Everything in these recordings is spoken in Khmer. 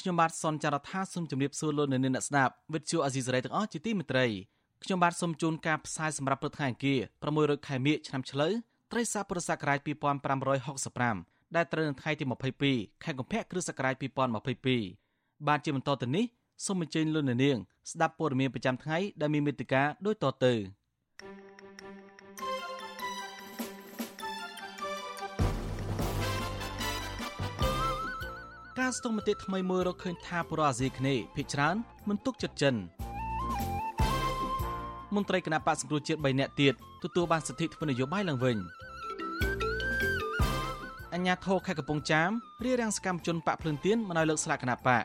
ខ្ញុំបាទសនចាររថាសូមជម្រាបសួរលោកអ្នកនាងអ្នកស្ដាប់វិទ្យុអាស៊ីសេរីទាំងអស់ជាទីមេត្រីខ្ញុំបាទសូមជូនការផ្សាយសម្រាប់ព្រឹកថ្ងៃអង្គារ600ខែមិញឆ្នាំឆ្លូវត្រីស័កពុរសករាជ2565ដែលត្រូវនៅថ្ងៃទី22ខែកុម្ភៈគ្រិស្តសករាជ2022បាទជាបន្តទៅនេះសូមអញ្ជើញលោកអ្នកនាងស្ដាប់ព័ត៌មានប្រចាំថ្ងៃដែលមានមេត្តាដូចតទៅ ការស្ទង់មតិថ្មីមួយរកឃើញថាប្រអាស៊ីគ្នេភិកច្រើនមិនទុកចិត្តចិនមន្ត្រីគណៈបកសង្គ្រោះជាតិ3នាក់ទៀតទទួលបានសិទ្ធិធ្វើនយោបាយឡើងវិញអញ្ញាធរខេត្តកំពង់ចាមរៀបរៀងសកម្មជនបកភ្លឹងទៀនមិនឲ្យលើកស្លាកគណៈបក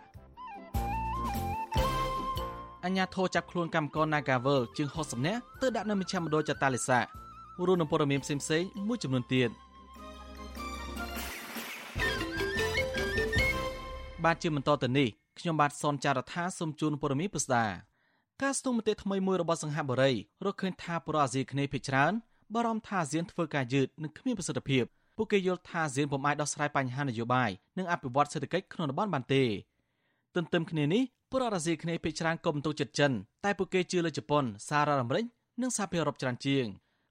អញ្ញាធរចាប់ខ្លួនកម្មករ Nagavel ជាង60នាក់ទៅដាក់នៅមជ្ឈមណ្ឌលចតាលិសារួមនឹងព័ត៌មានផ្សេងៗមួយចំនួនទៀត បាទជាបន្តទៅនេះខ្ញុំបាទសនចាររថាសូមជូនព័ត៌មានពិស្ដាការស្ទង់មតិថ្មីមួយរបស់សង្ហបុរីរកឃើញថាប្រអាស៊ីគ្នេភិច្រើនបារម្ភថាអាស៊ានធ្វើការយឺតនិងគ្មានប្រសិទ្ធភាពពួកគេយល់ថាអាស៊ានពុំអាចដោះស្រាយបញ្ហានយោបាយនិងអភិវឌ្ឍសេដ្ឋកិច្ចក្នុងតំបន់បានទេទន្ទឹមគ្នានេះប្រអាស៊ីគ្នេភិច្រើនក៏បន្ទុកចិត្តចិនតែពួកគេជឿលើជប៉ុនសារ៉ាអាមេរិកនិងសហភាពអឺរ៉ុបច្រើនជាង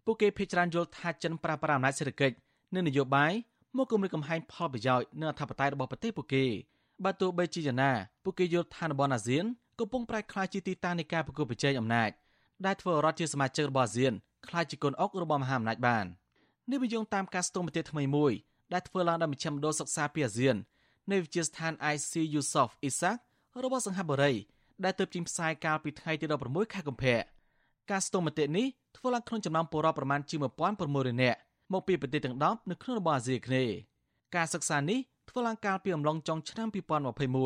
ពួកគេភិច្រើនយល់ថាចិនប្រើប្រាស់អំណាចសេដ្ឋកិច្ចនិងនយោបាយមកគម្រាមកំហែងផលប្រយោជន៍និងអធិបតេយ្យរបស់ប្រទេសពួកគេ បើទោះបីជាយ៉ាងណាពួកគេយល់ថាតំបន់អាស៊ានកំពុងប្រែក្លាយជាទីតាំងនៃការប្រកួតប្រជែងអំណាចដែលធ្វើរដ្ឋជាសមាជិករបស់អាស៊ានក្លាយជាកូនអុករបស់មហាអំណាចបាននេះបញ្យងតាមការស្ទង់មតិថ្មីមួយដែលធ្វើឡើងដោយមជ្ឈមណ្ឌលសិក្សាពីអាស៊ាននៃវិទ្យាស្ថាន IC Yusof Isaac របស់សង្ហបុរីដែលទើបចេញផ្សាយកាលពីថ្ងៃទី16ខែកុម្ភៈការស្ទង់មតិនេះធ្វើឡើងក្នុងចំណោមពលរដ្ឋប្រមាណជាង1600នាក់មកពីប្រទេសទាំង10នៅក្នុងតំបន់អាស៊ីអាគ្នេយ៍ការសិក្សានេះ ធ្វើឡើងកាលពីអំឡុងចុងឆ្នាំ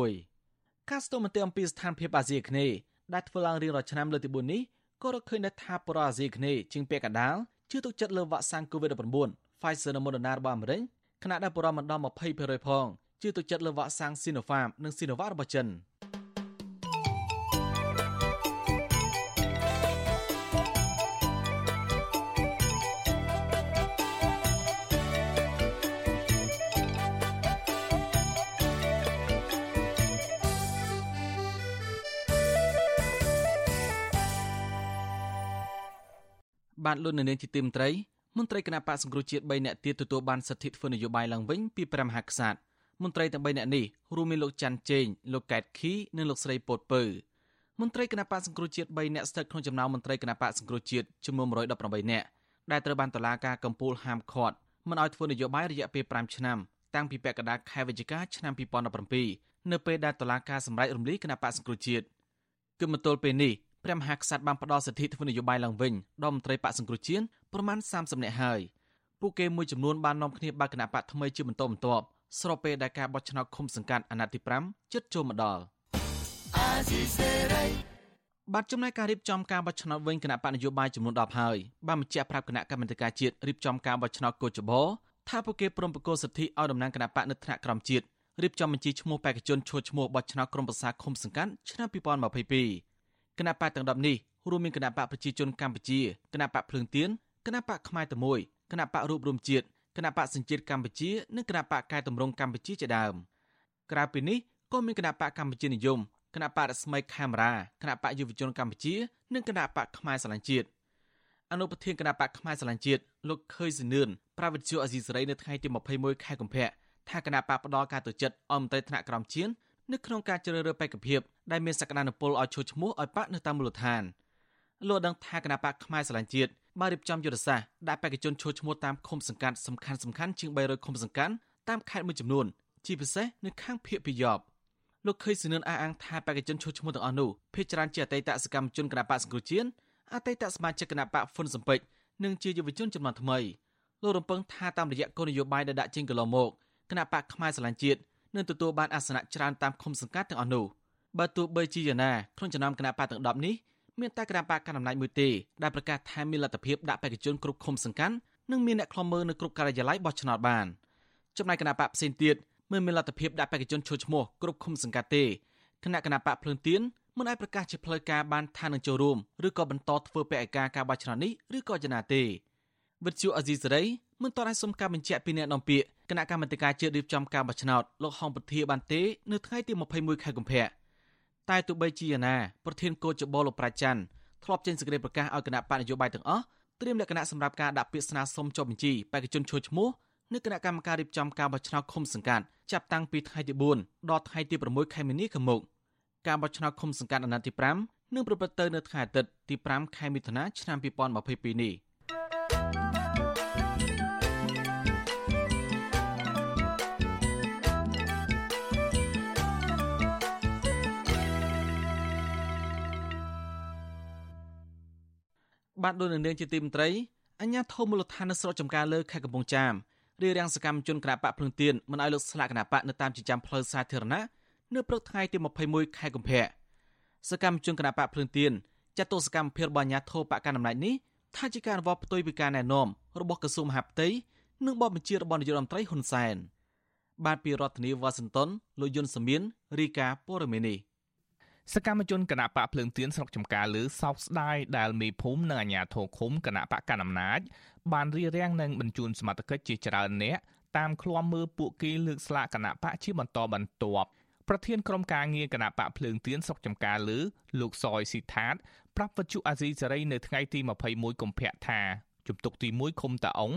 2021ការស្ទង់មតិអំពីស្ថានភាពអាស៊ីអាគ្នេយ៍ដែលធ្វើឡើងរៀងរាល់ឆ្នាំលើកទី4នេះក៏រកឃើញថាបរិអាស៊ីអាគ្នេយ៍ជាងពាក់កណ្ដាលជឿទុកចិត្តលើវ៉ាក់សាំង COVID-19 Pfizer និង Moderna របស់អាមេរិកខណៈដែលបរិមាណមិនដល់20%ផងជឿទុកចិត្តលើវ៉ាក់សាំង Sinopharm និង Sinovac របស់ចិន។ បាទលោកនៅនាងជាទីមត្រីមន្ត្រីគណៈបកសង្គ្រោះជាតិ3នាក់ទៀតទទួលបានសិទ្ធិធ្វើនយោបាយឡើងវិញពីព្រះមហាក្សត្រមន្ត្រីទាំង3នាក់នេះរួមមានលោកច័ន្ទជេងលោកកែតខីនិងលោកស្រីពតពៅមន្ត្រីគណៈបកសង្គ្រោះជាតិ3នាក់ស្ថិតក្នុងចំណោមមន្ត្រីគណៈបកសង្គ្រោះជាតិចំនួន118នាក់ដែលត្រូវបានតុលាការកំពូលហាមឃាត់មិនឲ្យធ្វើនយោបាយរយៈពេល5ឆ្នាំតាំងពីពាក់កណ្ដាលខែវិច្ឆិកាឆ្នាំ2017នៅពេលដែលតុលាការសម្រេចរំលាយគណៈបកសង្គ្រោះជាតិគឺមកទល់ពេលនេះ ព្រះមហាក្សត្របានផ្ដល់សិទ្ធិធ្វើនយោបាយឡើងវិញដល់មន្ត្រីបកសង្គ្រោះជាតិប្រមាណ30នាក់ហើយពួកគេមួយចំនួនបាននាំគ្នាបើកគណៈបកថ្មីជាបន្តបន្ទាប់ស្របពេលដែលការបោះឆ្នោតឃុំសង្កាត់អាណត្តិទី5ជិតចូលមកដល់បាទចំណែកការរៀបចំការបោះឆ្នោតវិញគណៈបកនយោបាយចំនួន10ហើយបានបញ្ជាក់ប្រាប់គណៈកម្មាធិការជាតិរៀបចំការបោះឆ្នោតកោចបោថាពួកគេព្រមប្រកល់សិទ្ធិឲ្យតំណាងគណៈបកនៅថ្នាក់ក្រោមជាតិរៀបចំបញ្ជីឈ្មោះបេក្ខជនឈរឈ្មោះបោះឆ្នោតក្រុមប្រឹក្សាឃុំសង្កាត់ឆ្នាំ2022 គណៈបកទាំង10នេះរួមមានគណៈបកប្រជាជនកម្ពុជាគណៈបកភ្លើងទៀនគណៈបកខ្មែរតែមួយគណៈបករូបរួមជាតិគណៈបកសញ្ជាតិកម្ពុជានិងគណៈបកកែតម្រង់កម្ពុជាជាដើមក្រៅពីនេះក៏មានគណៈបកកម្ពុជានិយមគណៈបករស្មីខេមរាគណៈបកយុវជនកម្ពុជានិងគណៈបកខ្មែរស្រឡាញ់ជាតិអនុប្រធានគណៈបកខ្មែរស្រឡាញ់ជាតិលោកខើយសនឿនប្រាវិទ្យាអេស៊ីសេរីនៅថ្ងៃទី21ខែកុម្ភៈថាគណៈបកផ្ដល់ការទៅចិត្តអមតេថ្នាក់ក្រមជាតិ នៅក្នុងការជ្រើសរើសបេក្ខភាពដែលមានសក្តានុពលឲ្យឈរឈ្មោះឲ្យបកនៅតាមមូលដ្ឋានលោកដឹងថាគណៈបកខ្មែរស្រឡាញ់ជាតិបានរៀបចំយុទ្ធសាស្ត្រដាក់បេក្ខជនឈរឈ្មោះតាមឃុំសង្កាត់សំខាន់សំខាន់ជាង300ឃុំសង្កាត់តាមខេត្តមួយចំនួនជាពិសេសនៅខាងភៀកពីយប់លោកខេសឿនអះអាងថាបេក្ខជនឈរឈ្មោះទាំងអស់នោះភាគច្រើនជាអតីតសកម្មជនគណៈបកសង្គ្រោះជាតិអតីតសមាជិកគណៈបកហ្វុនសំពេចនិងជាយុវជនចំនួនថ្មីលោករំពឹងថាតាមរយៈគោលនយោបាយដែលដាក់ចេញកន្លងមកគណៈបកខ្មែរស្រឡាញ់ជាតិ នឹងទទួលបានអាសនៈច្រើនតាមឃុំសង្កាត់ទាំងអស់នោះបបើទោះបីជាយ៉ាងណាក្នុងចំណោមគណៈបកទាំង10នេះមានតែគណៈបកកណ្ដាលអំណាចមួយទេដែលប្រកាសថាមានលទ្ធភាពដាក់បេក្ខជនគ្រប់ឃុំសង្កាត់និងមានអ្នកខ្លំមើលនៅគ្រប់ការិយាល័យបោះឆ្នោតបានចំណែកគណៈបកផ្សេងទៀតមិនមានលទ្ធភាពដាក់បេក្ខជនឈរឈ្មោះគ្រប់ឃុំសង្កាត់ទេគណៈគណៈបកភ្លើងទៀនមិនអាចប្រកាសជាផ្លូវការបានថានឹងចូលរួមឬក៏បន្តធ្វើបេក្ខការការបោះឆ្នោតនេះឬក៏យ៉ាងណាទេ វិទ្យុអេស៊ីសេរីមិនតរឲ្យសុំការបញ្ជាក់ពីអ្នកនាំពាក្យគណៈកម្មាធិការជាតិរៀបចំការបោះឆ្នោតលោកហងពធាបានទេនៅថ្ងៃទី21ខែកុម្ភៈតែទោះបីជាយ៉ាងណាប្រធានកោចបលោកប្រាច័ន្ទធ្លាប់ចេញសេចក្តីប្រកាសឲ្យគណៈបកនយោបាយទាំងអស់ត្រៀមលក្ខណៈសម្រាប់ការដាក់ពាក្យស្នើសុំចុះបញ្ជីបេក្ខជនឈរឈ្មោះនៅគណៈកម្មការរៀបចំការបោះឆ្នោតឃុំសង្កាត់ចាប់តាំងពីថ្ងៃទី4ដល់ថ្ងៃទី6ខែមីនាខាងមុខការបោះឆ្នោតឃុំសង្កាត់អាណត្តិទី5នឹងប្រព្រឹត្តទៅនៅថ្ងៃអាទិត្យទី5ខែមិថុនាឆ្នាំ2022នេះ បាទដោយនៅនាងជាទីមន្ត្រីអញ្ញាធមូលដ្ឋាននៅស្រុកចំការលើខេត្តកំពង់ចាមរារាំងសកម្មជនគណបកភ្លឹងទៀនមិនឲ្យលើកស្លាកគណបកនៅតាមចិញ្ចើមផ្លូវសាធារណៈនៅព្រឹកថ្ងៃទី21ខែកុម្ភៈសកម្មជនគណបកភ្លឹងទៀនចាត់ទោសកម្មភាពរបស់អាញាធរបកកណ្ដាលអំណាចនេះថាជាការអនុវត្តផ្ទុយពីការណែនាំរបស់ក្រសួងមហាផ្ទៃនិងបទបញ្ជារបស់នាយករដ្ឋមន្ត្រីហ៊ុនសែនបាទពីរដ្ឋធានីវ៉ាស៊ីនតោនលោកយុនសាមៀនរីកាព័រមេនី សកម្មជនគណៈបកភ្លើងទៀនស្រុកចំការលើសោកស្ដាយដែលមេភូមិនិងអាជ្ញាធរឃុំគណៈបកកណ្ដាលអំណាចបានរៀបរៀងនិងបញ្ជូនសមត្ថកិច្ចជាច្រើនអ្នកតាមឃ្លាំមើលពួកគេលើកស្លាកគណៈបកជាបន្តបន្ទាប់ប្រធានក្រុមការងារគណៈបកភ្លើងទៀនស្រុកចំការលើលោកសយស៊ីថាតប្រាប់វិទ្យុអាស៊ីសេរីនៅថ្ងៃទី21កុម្ភៈថាជំទុកទី1ឃុំតាអុង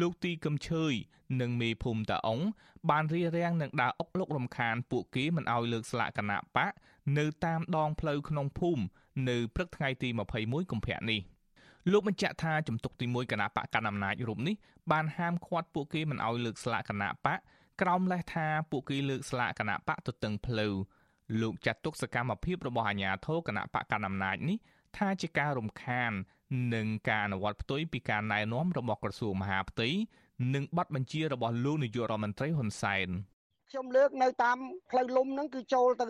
លោកទីកឹមឈើយនិងមេភូមិតាអុងបានរៀបរៀងនឹងដើរអុកលុករំខានពួកគេមិនឲ្យលើកស្លាកគណៈបក នៅតាមដងផ្លូវក្នុងភូមិនៅព្រឹកថ្ងៃទី21កុម្ភៈនេះលោកបញ្ជាក់ថាជំទុកទី1គណៈបកកណ្ដាលអំណាចរូបនេះបានហាមឃាត់ពួកគេមិនឲ្យលើកស្លាកគណៈបកក្រោមលេសថាពួកគេលើកស្លាកគណៈបកទទឹងផ្លូវលោកចាត់ទុកសកម្មភាពរបស់អាជ្ញាធរគណៈបកកណ្ដាលអំណាចនេះថាជាការរំខាននិងការអនុវត្តផ្ទុយពីការណែនាំរបស់ក្រសួងមហាផ្ទៃនិងប័ណ្ណបញ្ជារបស់លោកនាយករដ្ឋមន្ត្រីហ៊ុនសែន ខ្ញុំលើកនៅតាមផ្លូវលំហ្នឹងគឺចូលទៅ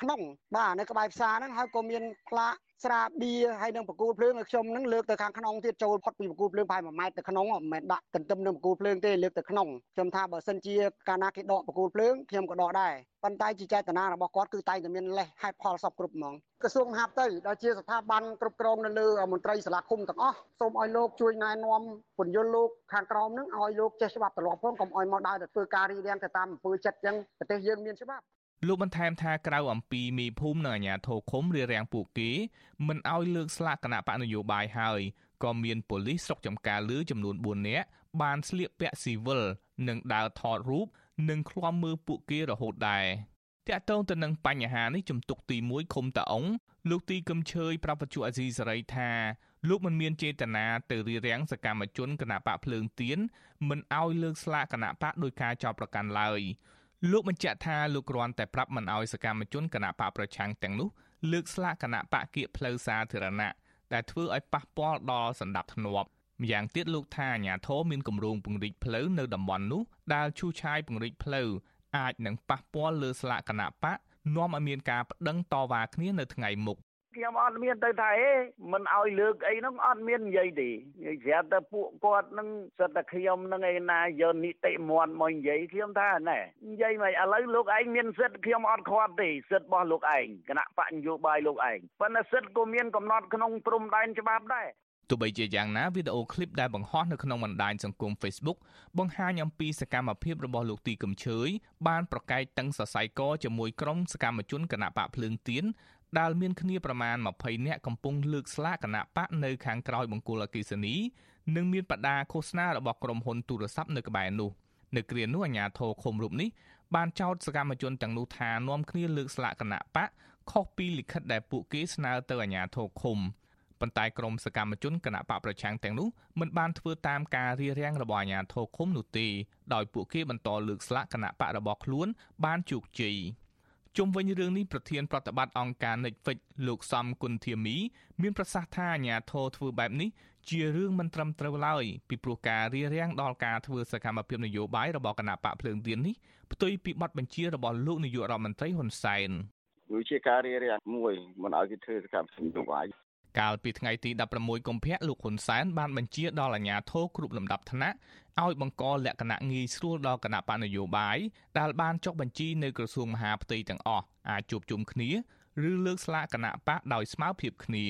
ក្នុងបាទនៅក្បែរផ្សារហ្នឹងហើយក៏មានផ្លាក ស្រាបៀហើយនឹងបកគូលភ្លើងឲ្យខ្ញុំនឹងលើកទៅខាងក្នុងទៀតចូលផុតពីបកគូលភ្លើងប្រហែល1ម៉ែត្រទៅក្នុងមិនមែនដាក់ទន្ទឹមនឹងបកគូលភ្លើងទេលើកទៅក្នុងខ្ញុំថាបើសិនជាកាលណាគេដកបកគូលភ្លើងខ្ញុំក៏ដកដែរប៉ុន្តែជាចេតនារបស់គាត់គឺតែងតែមានលេសហេតុផលសពគ្រប់ហ្មងក្រសួងមហាផ្ទៃដែលជាស្ថាប័នគ្រប់គ្រងនៅលើមន្ត្រីសាលាឃុំទាំងអស់សូមឲ្យលោកជួយណែនាំពន្យល់លោកខាងក្រមនឹងឲ្យលោកចេះច្បាប់ទម្លាប់ផងកុំឲ្យមកដើរទៅធ្វើការរីរាំងទៅតាមអំពើចិត្តចឹងប្រទេសយើងមានច្បាប់ លោកបន្ថែមថាក្រៅអំពីមេភូមិនិងអាជ្ញាធរឃុំរារាំងពួកគេមិនឲ្យលើកស្លាកគណៈបកនយោបាយហើយក៏មានប៉ូលីសស្រុកចំការលើចំនួន4នាក់បានស្លៀកពាក់ស៊ីវិលនិងដើរថតរូបនិងឃ្លាំមើលពួកគេរហូតដែរតាក់ទងទៅនឹងបញ្ហានេះជំទុកទី1ឃុំតាអុងលោកទីកឹមឈើយប្រាប់វិទ្យុអាស៊ីសេរីថាលោកមិនមានចេតនាទៅរារាំងសកម្មជនគណៈបកភ្លើងទៀនមិនឲ្យលើកស្លាកគណៈបកដោយការចោទប្រកាន់ឡើយ លោកបញ្ជាក់ថាលោកគ្រាន់តែប្រាប់មិនឲ្យសកម្មជនគណៈបកប្រឆាំងទាំងនោះលើកស្លាកគណៈបកគៀកផ្លូវសាធារណៈដែលធ្វើឲ្យប៉ះពាល់ដល់សន្តិភាពម្យ៉ាងទៀតលោកថាអាញាធរមានគម្រោងពង្រីកផ្លូវនៅតំបន់នោះដែលឈូសឆាយពង្រីកផ្លូវអាចនឹងប៉ះពាល់លើស្លាកគណៈបកនាំឲ្យមានការប្តឹងតវ៉ាគ្នានៅថ្ងៃមុខ ខ្ញុំអត់មានទៅថាអេមិនឲ្យលើកអីហ្នឹងអត់មាននិយាយទេនិយាយស្រាប់តែពួកគាត់នឹងសិតតែខ្ញុំនឹងឯណាយកនីតិមន្តមកនិយាយខ្ញុំថាណែនិយាយមកឥឡូវលោកឯងមានសិទ្ធិខ្ញុំអត់ខាត់ទេសិទ្ធិរបស់លោកឯងគណៈបកនយោបាយលោកឯងប៉ុន្តែសិទ្ធិក៏មានកំណត់ក្នុងព្រំដែនច្បាប់ដែរទោះបីជាយ៉ាងណាវីដេអូឃ្លីបដែលបង្ហោះនៅក្នុងបណ្ដាញសង្គម Facebook បង្ហាញអំពីសកម្មភាពរបស់លោកទីកឹមឈើយបានប្រកែកតឹងសរសៃកជាមួយក្រុមសកម្មជនគណៈបកភ្លើងទៀន ដែលមានគ្នាប្រមាណ20នាក់កំពុងលើកស្លាកគណៈបកនៅខាងក្រោយបង្គោលអគិសនីនិងមានបដាឃោសនារបស់ក្រុមហ៊ុនទូរស័ព្ទនៅក្បែរនោះនៅគ្រានោះអាជ្ញាធរឃុំរូបនេះបានចោទសកម្មជនទាំងនោះថានាំគ្នាលើកស្លាកគណៈបកខុសពីលិខិតដែលពួកគេស្នើទៅអាជ្ញាធរឃុំប៉ុន្តែក្រុមសកម្មជនគណៈបកប្រឆាំងទាំងនោះមិនបានធ្វើតាមការរារាំងរបស់អាជ្ញាធរឃុំនោះទេដោយពួកគេបន្តលើកស្លាកគណៈបករបស់ខ្លួនបានជោគជ័យ ជុំវិញរឿងនេះប្រធានប្រតិបត្តិអង្គការ Netflix លោកសំគុណធាមី មានប្រសាសន៍ថាអាញាធរធ្វើបែបនេះជារឿងមិនត្រឹមត្រូវឡើយពីព្រោះការរារាំងដល់ការធ្វើសកម្មភាពនយោបាយរបស់គណៈបកភ្លើងទៀននេះផ្ទុយពីបទបញ្ជារបស់លោកនាយករដ្ឋមន្ត្រីហ៊ុនសែនវាជាការរារាំងមួយមិនឲ្យគេធ្វើសកម្មភាពនយោបាយ កាលពីថ្ងៃទី16កុម្ភៈលោកហ៊ុនសែនបានបញ្ជាដល់អាជ្ញាធរគ្រប់លំដាប់ថ្នាក់ឲ្យបង្កលក្ខណៈងាយស្រួលដល់គណៈបកនយោបាយដែលបានចុះបញ្ជីនៅក្រសួងមហាផ្ទៃទាំងអស់អាចជួបជុំគ្នាឬលើកស្លាកគណៈបកដោយស្មើភាពគ្នា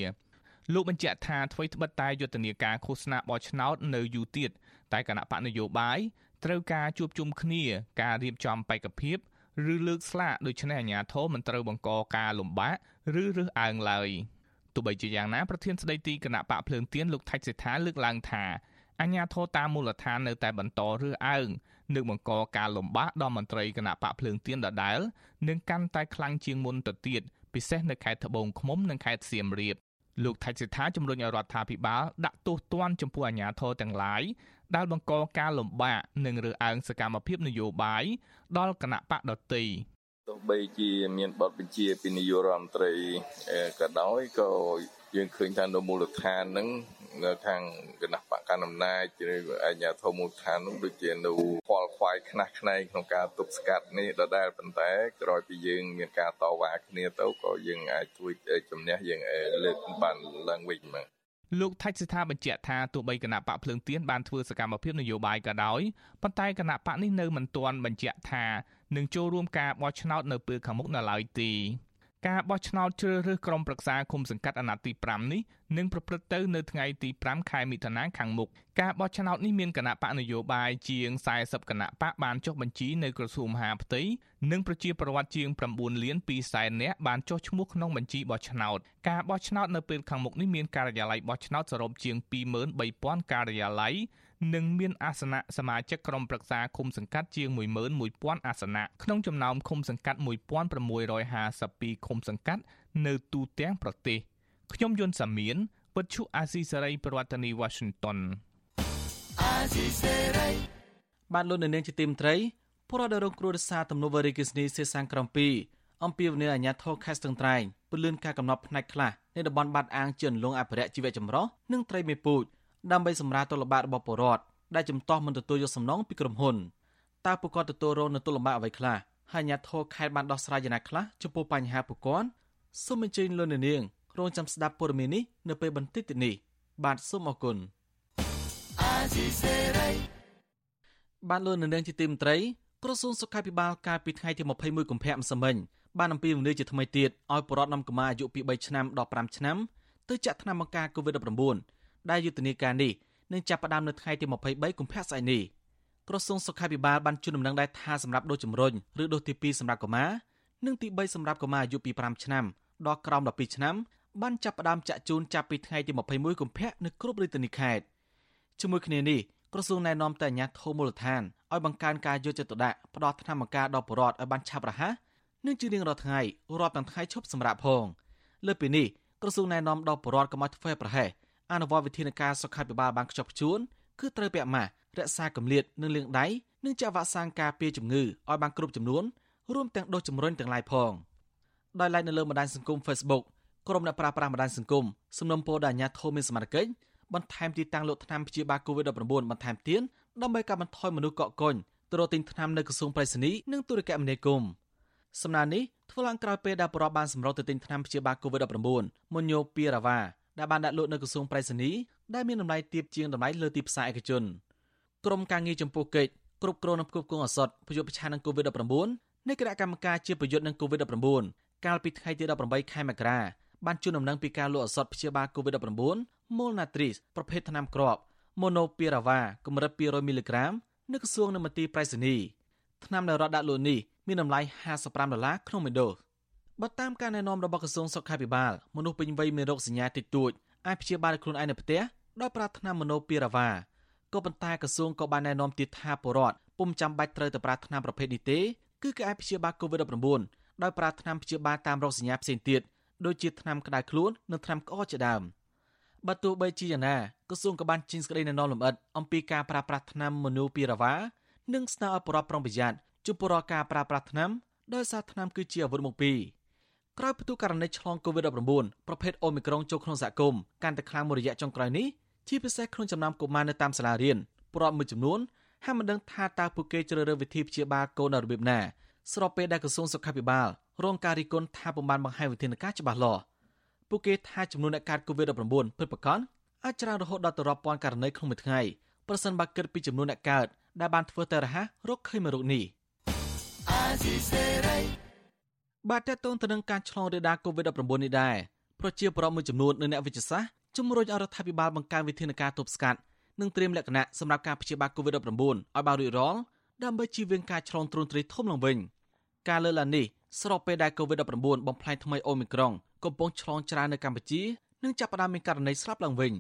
លោកបញ្ជាក់ថាអ្វីត្បិតតែយុទ្ធនាការឃោសនាបោះឆ្នោតនៅយូរទៀតតែគណៈបកនយោបាយត្រូវការជួបជុំគ្នាការរៀបចំបេក្ខភាពឬលើកស្លាកដូច្នេះអាជ្ញាធរមិនត្រូវបង្កការលំបាកឬរើសអើងឡើយ ទោះបីជាយ៉ាងណាប្រធានស្ដីទីគណៈបកភ្លើងទៀនលោកថៃសេដ្ឋាលើកឡើងថាអាជ្ញាធរតាមមូលដ្ឋាននៅតែបន្តរើសអើងនឹងបង្កការលំបាកដល់មន្ត្រីគណៈបកភ្លើងទៀនដដែលនឹងកាន់តែខ្លាំងជាងមុនទៅទៀតពិសេសនៅខេត្តត្បូងឃ្មុំនិងខេត្តសៀមរាបលោកថៃសិដ្ឋាជំរុញឲ្យរដ្ឋាភិបាលដាក់ទោសទណ្ឌចំពោះអាជ្ញាធរទាំងឡាយដែលបង្កការលំបាកនិងរើសអើងសកម្មភាពនយោបាយដល់គណៈបកដតី ទោះបីជាមានបទបញ្ជាពីនាយករដ្ឋមន្ត្រីក៏ដោយក៏យើងឃើញថានៅមូលដ្ឋានហ្នឹងនៅខាងគណៈបកកណ្ដាលអំណាចឬអាជ្ញាធរមូលដ្ឋាននោះដូចជានៅខ្វល់ខ្វាយខ្នះខ្នែងក្នុងការទប់ស្កាត់នេះដដែលប៉ុន្តែក្រោយពីយើងមានការតវ៉ាគ្នាទៅក៏យើងអាចជួយជំនះយើងលើកបានឡើងវិញមក លោកថាច់សិដ្ឋាបញ្ជាក់ថាទោះបីគណៈបកភ្លើងទៀនបានធ្វើសកម្មភាពនយោបាយក៏ដោយប៉ុន្តែគណៈបកនេះនៅមិនទាន់បញ្ជាក់ថានឹងចូលរួមការបោះឆ្នោតនៅពេលខាងមុខនៅឡើយទេ ការបោះឆ្នោតជ្រើសរើសក្រុមប្រឹក្សាគុំសង្កាត់អាណត្តិទី5នេះនឹងប្រព្រឹត្តទៅនៅថ្ងៃទី5ខែមិថុនាខាងមុខការបោះឆ្នោតនេះមានគណៈបកនយោបាយជាង40គណៈបកបានចុះបញ្ជីនៅក្រសួងមហាផ្ទៃនិងប្រជាពលរដ្ឋជាង9លាន2សែននាក់បានចុះឈ្មោះក្នុងបញ្ជីបោះឆ្នោតការបោះឆ្នោតនៅពេលខាងមុខនេះមានការិយាល័យបោះឆ្នោតសរុបជាង23000ការិយាល័យ និងមានអាសនៈសមាជិកក្រុមប្រឹក្សាឃុំសង្កាត់ជាង11000អាសនៈក្នុងចំណោមឃុំសង្កាត់1652ឃុំសង្កាត់នៅទូទាំងប្រទេសខ្ញុំយុនសាមៀនវិទ្យុអាស៊ីសេរីប្រធានាធិបតី Washington អាស៊ីសេរីបានលោកនៅនាងជាទីមត្រីពលរដ្ឋរងគ្រោះដោយសារទំនប់វារីអគ្គិសនីសេសាំងក្រំ2អំពីវនីអាញាធរខេត្តស្ទឹងត្រែងពន្លឿនការកំណត់ផ្នែកខ្លះនៃតំបន់បាត់អាងជឿនលងអភិរក្សជីវៈចម្រុះនិងត្រីមេពូជ ដើម្បីសម្រាលទុលំបាករបស់ពលរដ្ឋដែលជំទាស់មិនទទួលយកសំណងពីក្រុមហ៊ុនតើពួកគាត់ទទួលរងនូវទុលំបាកអ្វីខ្លះហើយអាញាធរខេត្តបានដោះស្រាយយ៉ាងណាខ្លះចំពោះបញ្ហាពួកគាត់សូមអញ្ជើញលោកនាងរងចាំស្ដាប់ព័ត៌មាននេះនៅពេលបន្តិចទៀតនេះបាទសូមអរគុណបានលោកនាងជាទីមត្រីក្រសួងសុខាភិបាលកាលពីថ្ងៃទី21កុម្ភៈម្សិលមិញបានអំពាវនាវជាថ្មីទៀតឲ្យបរិវត្តនំកម្មាអាយុពី3ឆ្នាំដល់5ឆ្នាំទៅចាក់ថ្នាំបង្ការ COVID-19 ដែលយុទ្ធនាការនេះនឹងចាប់ផ្ដើមនៅថ្ងៃទី23កុម្ភៈស្អែកនេះក្រសួងសុខាភិបាលបានជូនដំណឹងដែរថាសម្រាប់ដូសជំរុញឬដូសទី2សម្រាប់កុមារនិងទី3សម្រាប់កុមារអាយុពី5ឆ្នាំដល់ក្រោម12ឆ្នាំបានចាប់ផ្ដើមចាក់ជូនចាប់ពីថ្ងៃទី21កុម្ភៈនៅគ្រប់រាជធានីខេត្តជាមួយគ្នានេះក្រសួងណែនាំទៅអាជ្ញាធរមូលដ្ឋានឲ្យបង្កើនការយកចិត្តទុកដាក់ផ្ដល់ថ្នាំបង្ការដល់ប្រជាពលរដ្ឋឲ្យបានឆាប់រហ័សនិងជារៀងរាល់ថ្ងៃរាប់ទាំងថ្ងៃឈប់សម្រាកផងលើពីនេះក្រសួងណែនាំដល់ប្រជាពលរដ្ឋកុំឲ្យធ្វើប្រហែស អនុវត្តវិធានការសុខាភិបាលបានខ្ជាប់ខ្ជួនគឺត្រូវពាក់ម៉ាស់រក្សាកម្រិតនិងលាងដៃនិងចាក់វ៉ាក់សាំងការពារជំងឺឲ្យបានគ្រប់ចំនួនរួមទាំងដូសជំរុញទាំងឡាយផងដោយឡែកនៅលើបណ្ដាញសង្គម Facebook ក្រុមអ្នកប្រាស្រ័យបណ្ដាញសង្គមសំណុំពរដល់អាជ្ញាធរមានសមត្ថកិច្ចបន្ថែមទីតាំងលក់ថ្នាំព្យាបាល COVID-19 បន្ថែមទៀតដើម្បីកាត់បន្ថយមនុស្សកកកុញទៅរកទិញថ្នាំនៅក្រសួងប្រៃសណីនិងទូរគមនាគមន៍សំណើនេះធ្វើឡើងក្រោយពេលដែលបរិបបានសម្រុកទៅទិញថ្នាំព្យាបាល COVID-19 មុនញោពីរ៉ាវ៉ា ដែលបានដាក់លក់នៅក្រសួងប្រៃសណីដែលមានតម្លៃទាបជាងតម្លៃលើទីផ្សារឯកជនក្រុមការងារចំពោះកិច្ចគ្រប់គ្រងនិងផ្គប់ផ្គង់ឱសថប្រយុទ្ធប្រឆាំងនឹង COVID-19 នៃគណៈកម្មការជាប្រយុទ្ធនឹង COVID-19 កាលពីថ្ងៃទី18ខែមករាបានជូនដំណឹងពីការលក់ឱសថព្យាបាល COVID-19 Molnatris ប្រភេទថ្នាំគ្រាប់ Monopiravir កម្រិត200មីលីក្រាមនៅក្រសួងនៅមន្ទីរប្រៃសណីថ្នាំដែលរដ្ឋដាក់លក់នេះមានតម្លៃ55ដុល្លារក្នុងមួយដូស បើតាមការណែនាំរបស់ក្រសួងសុខាភិបាលមនុស្សពេញវ័យមានរោគសញ្ញាតិចតួចអាចព្យាបាលខ្លួនឯងនៅផ្ទះដោយប្រើថ្នាំ Monopiravir ក៏ប៉ុន្តែក្រសួងក៏បានណែនាំទៀតថាពលរដ្ឋពុំចាំបាច់ត្រូវទៅប្រើថ្នាំប្រភេទនេះទេគឺគេអាចព្យាបាល COVID-19 ដោយប្រើថ្នាំព្យាបាលតាមរោគសញ្ញាផ្សេងទៀតដូចជាថ្នាំក្តៅខ្លួននិងថ្នាំក្អកជាដើមបើទោះបីជាយ៉ាងណាក្រសួងក៏បានចេញសេចក្តីណែនាំលម្អិតអំពីការប្រើប្រាស់ថ្នាំម៉ូនូពីរ៉ាវ៉ានិងស្នើឲ្យប្រជាប្រុងប្រយ័ត្នចំពោះរាល់ការប្រើប្រាស់ថ្នាំដោយសារថ្នាំគឺជាអាវុធមុខពីរ ក្រោយផ្ទុះករណីឆ្លង COVID-19 ប្រភេទអូមីក្រុងចូលក្នុងសហគមន៍កាន់តែខ្លាំងមួយរយៈចុងក្រោយនេះជាពិសេសក្នុងចំណោមកុមារនៅតាមសាលារៀនប្រពមួយចំនួនហាក់មិនដឹងថាតើពួកគេជ្រើសរើសវិធីព្យាបាលកូននៅរបៀបណាស្របពេលដែលក្រសួងសុខាភិបាលរងការរិះគន់ថាពុំបានបង្ហាញវិធានការច្បាស់លាស់ពួកគេថាចំនួនអ្នកកើត COVID-19 ពិតប្រាកដអាចច្រើនរហូតដល់ទៅរាប់ពាន់ករណីក្នុងមួយថ្ងៃប្រសិនបើគិតពីចំនួនអ្នកកើតដែលបានធ្វើតេស្តរហ័សរកឃើញមេរោគនេះ បាទតើតើទៅនឹងការឆ្លងរាលដាល COVID-19 នេះដែរប្រជាពលរដ្ឋមួយចំនួននិងអ្នកវិទ្យាសាស្ត្រជំរុញឲ្យរដ្ឋាភិបាលបង្កើនវិធានការទប់ស្កាត់និងត្រៀមលក្ខណៈសម្រាប់ការព្យាបាល COVID-19 ឲ្យបានរួចរាល់ដើម្បីជៀសវាងការឆ្លងទ្រង់ទ្រាយធំឡើងវិញការលើកឡើងនេះស្របពេលដែល COVID-19 បំផ្លាញថ្មីអូមីក្រុងកំពុងឆ្លងច្រើននៅកម្ពុជានិងចាប់ផ្ដើមមានករណីស្លាប់ឡើងវិញ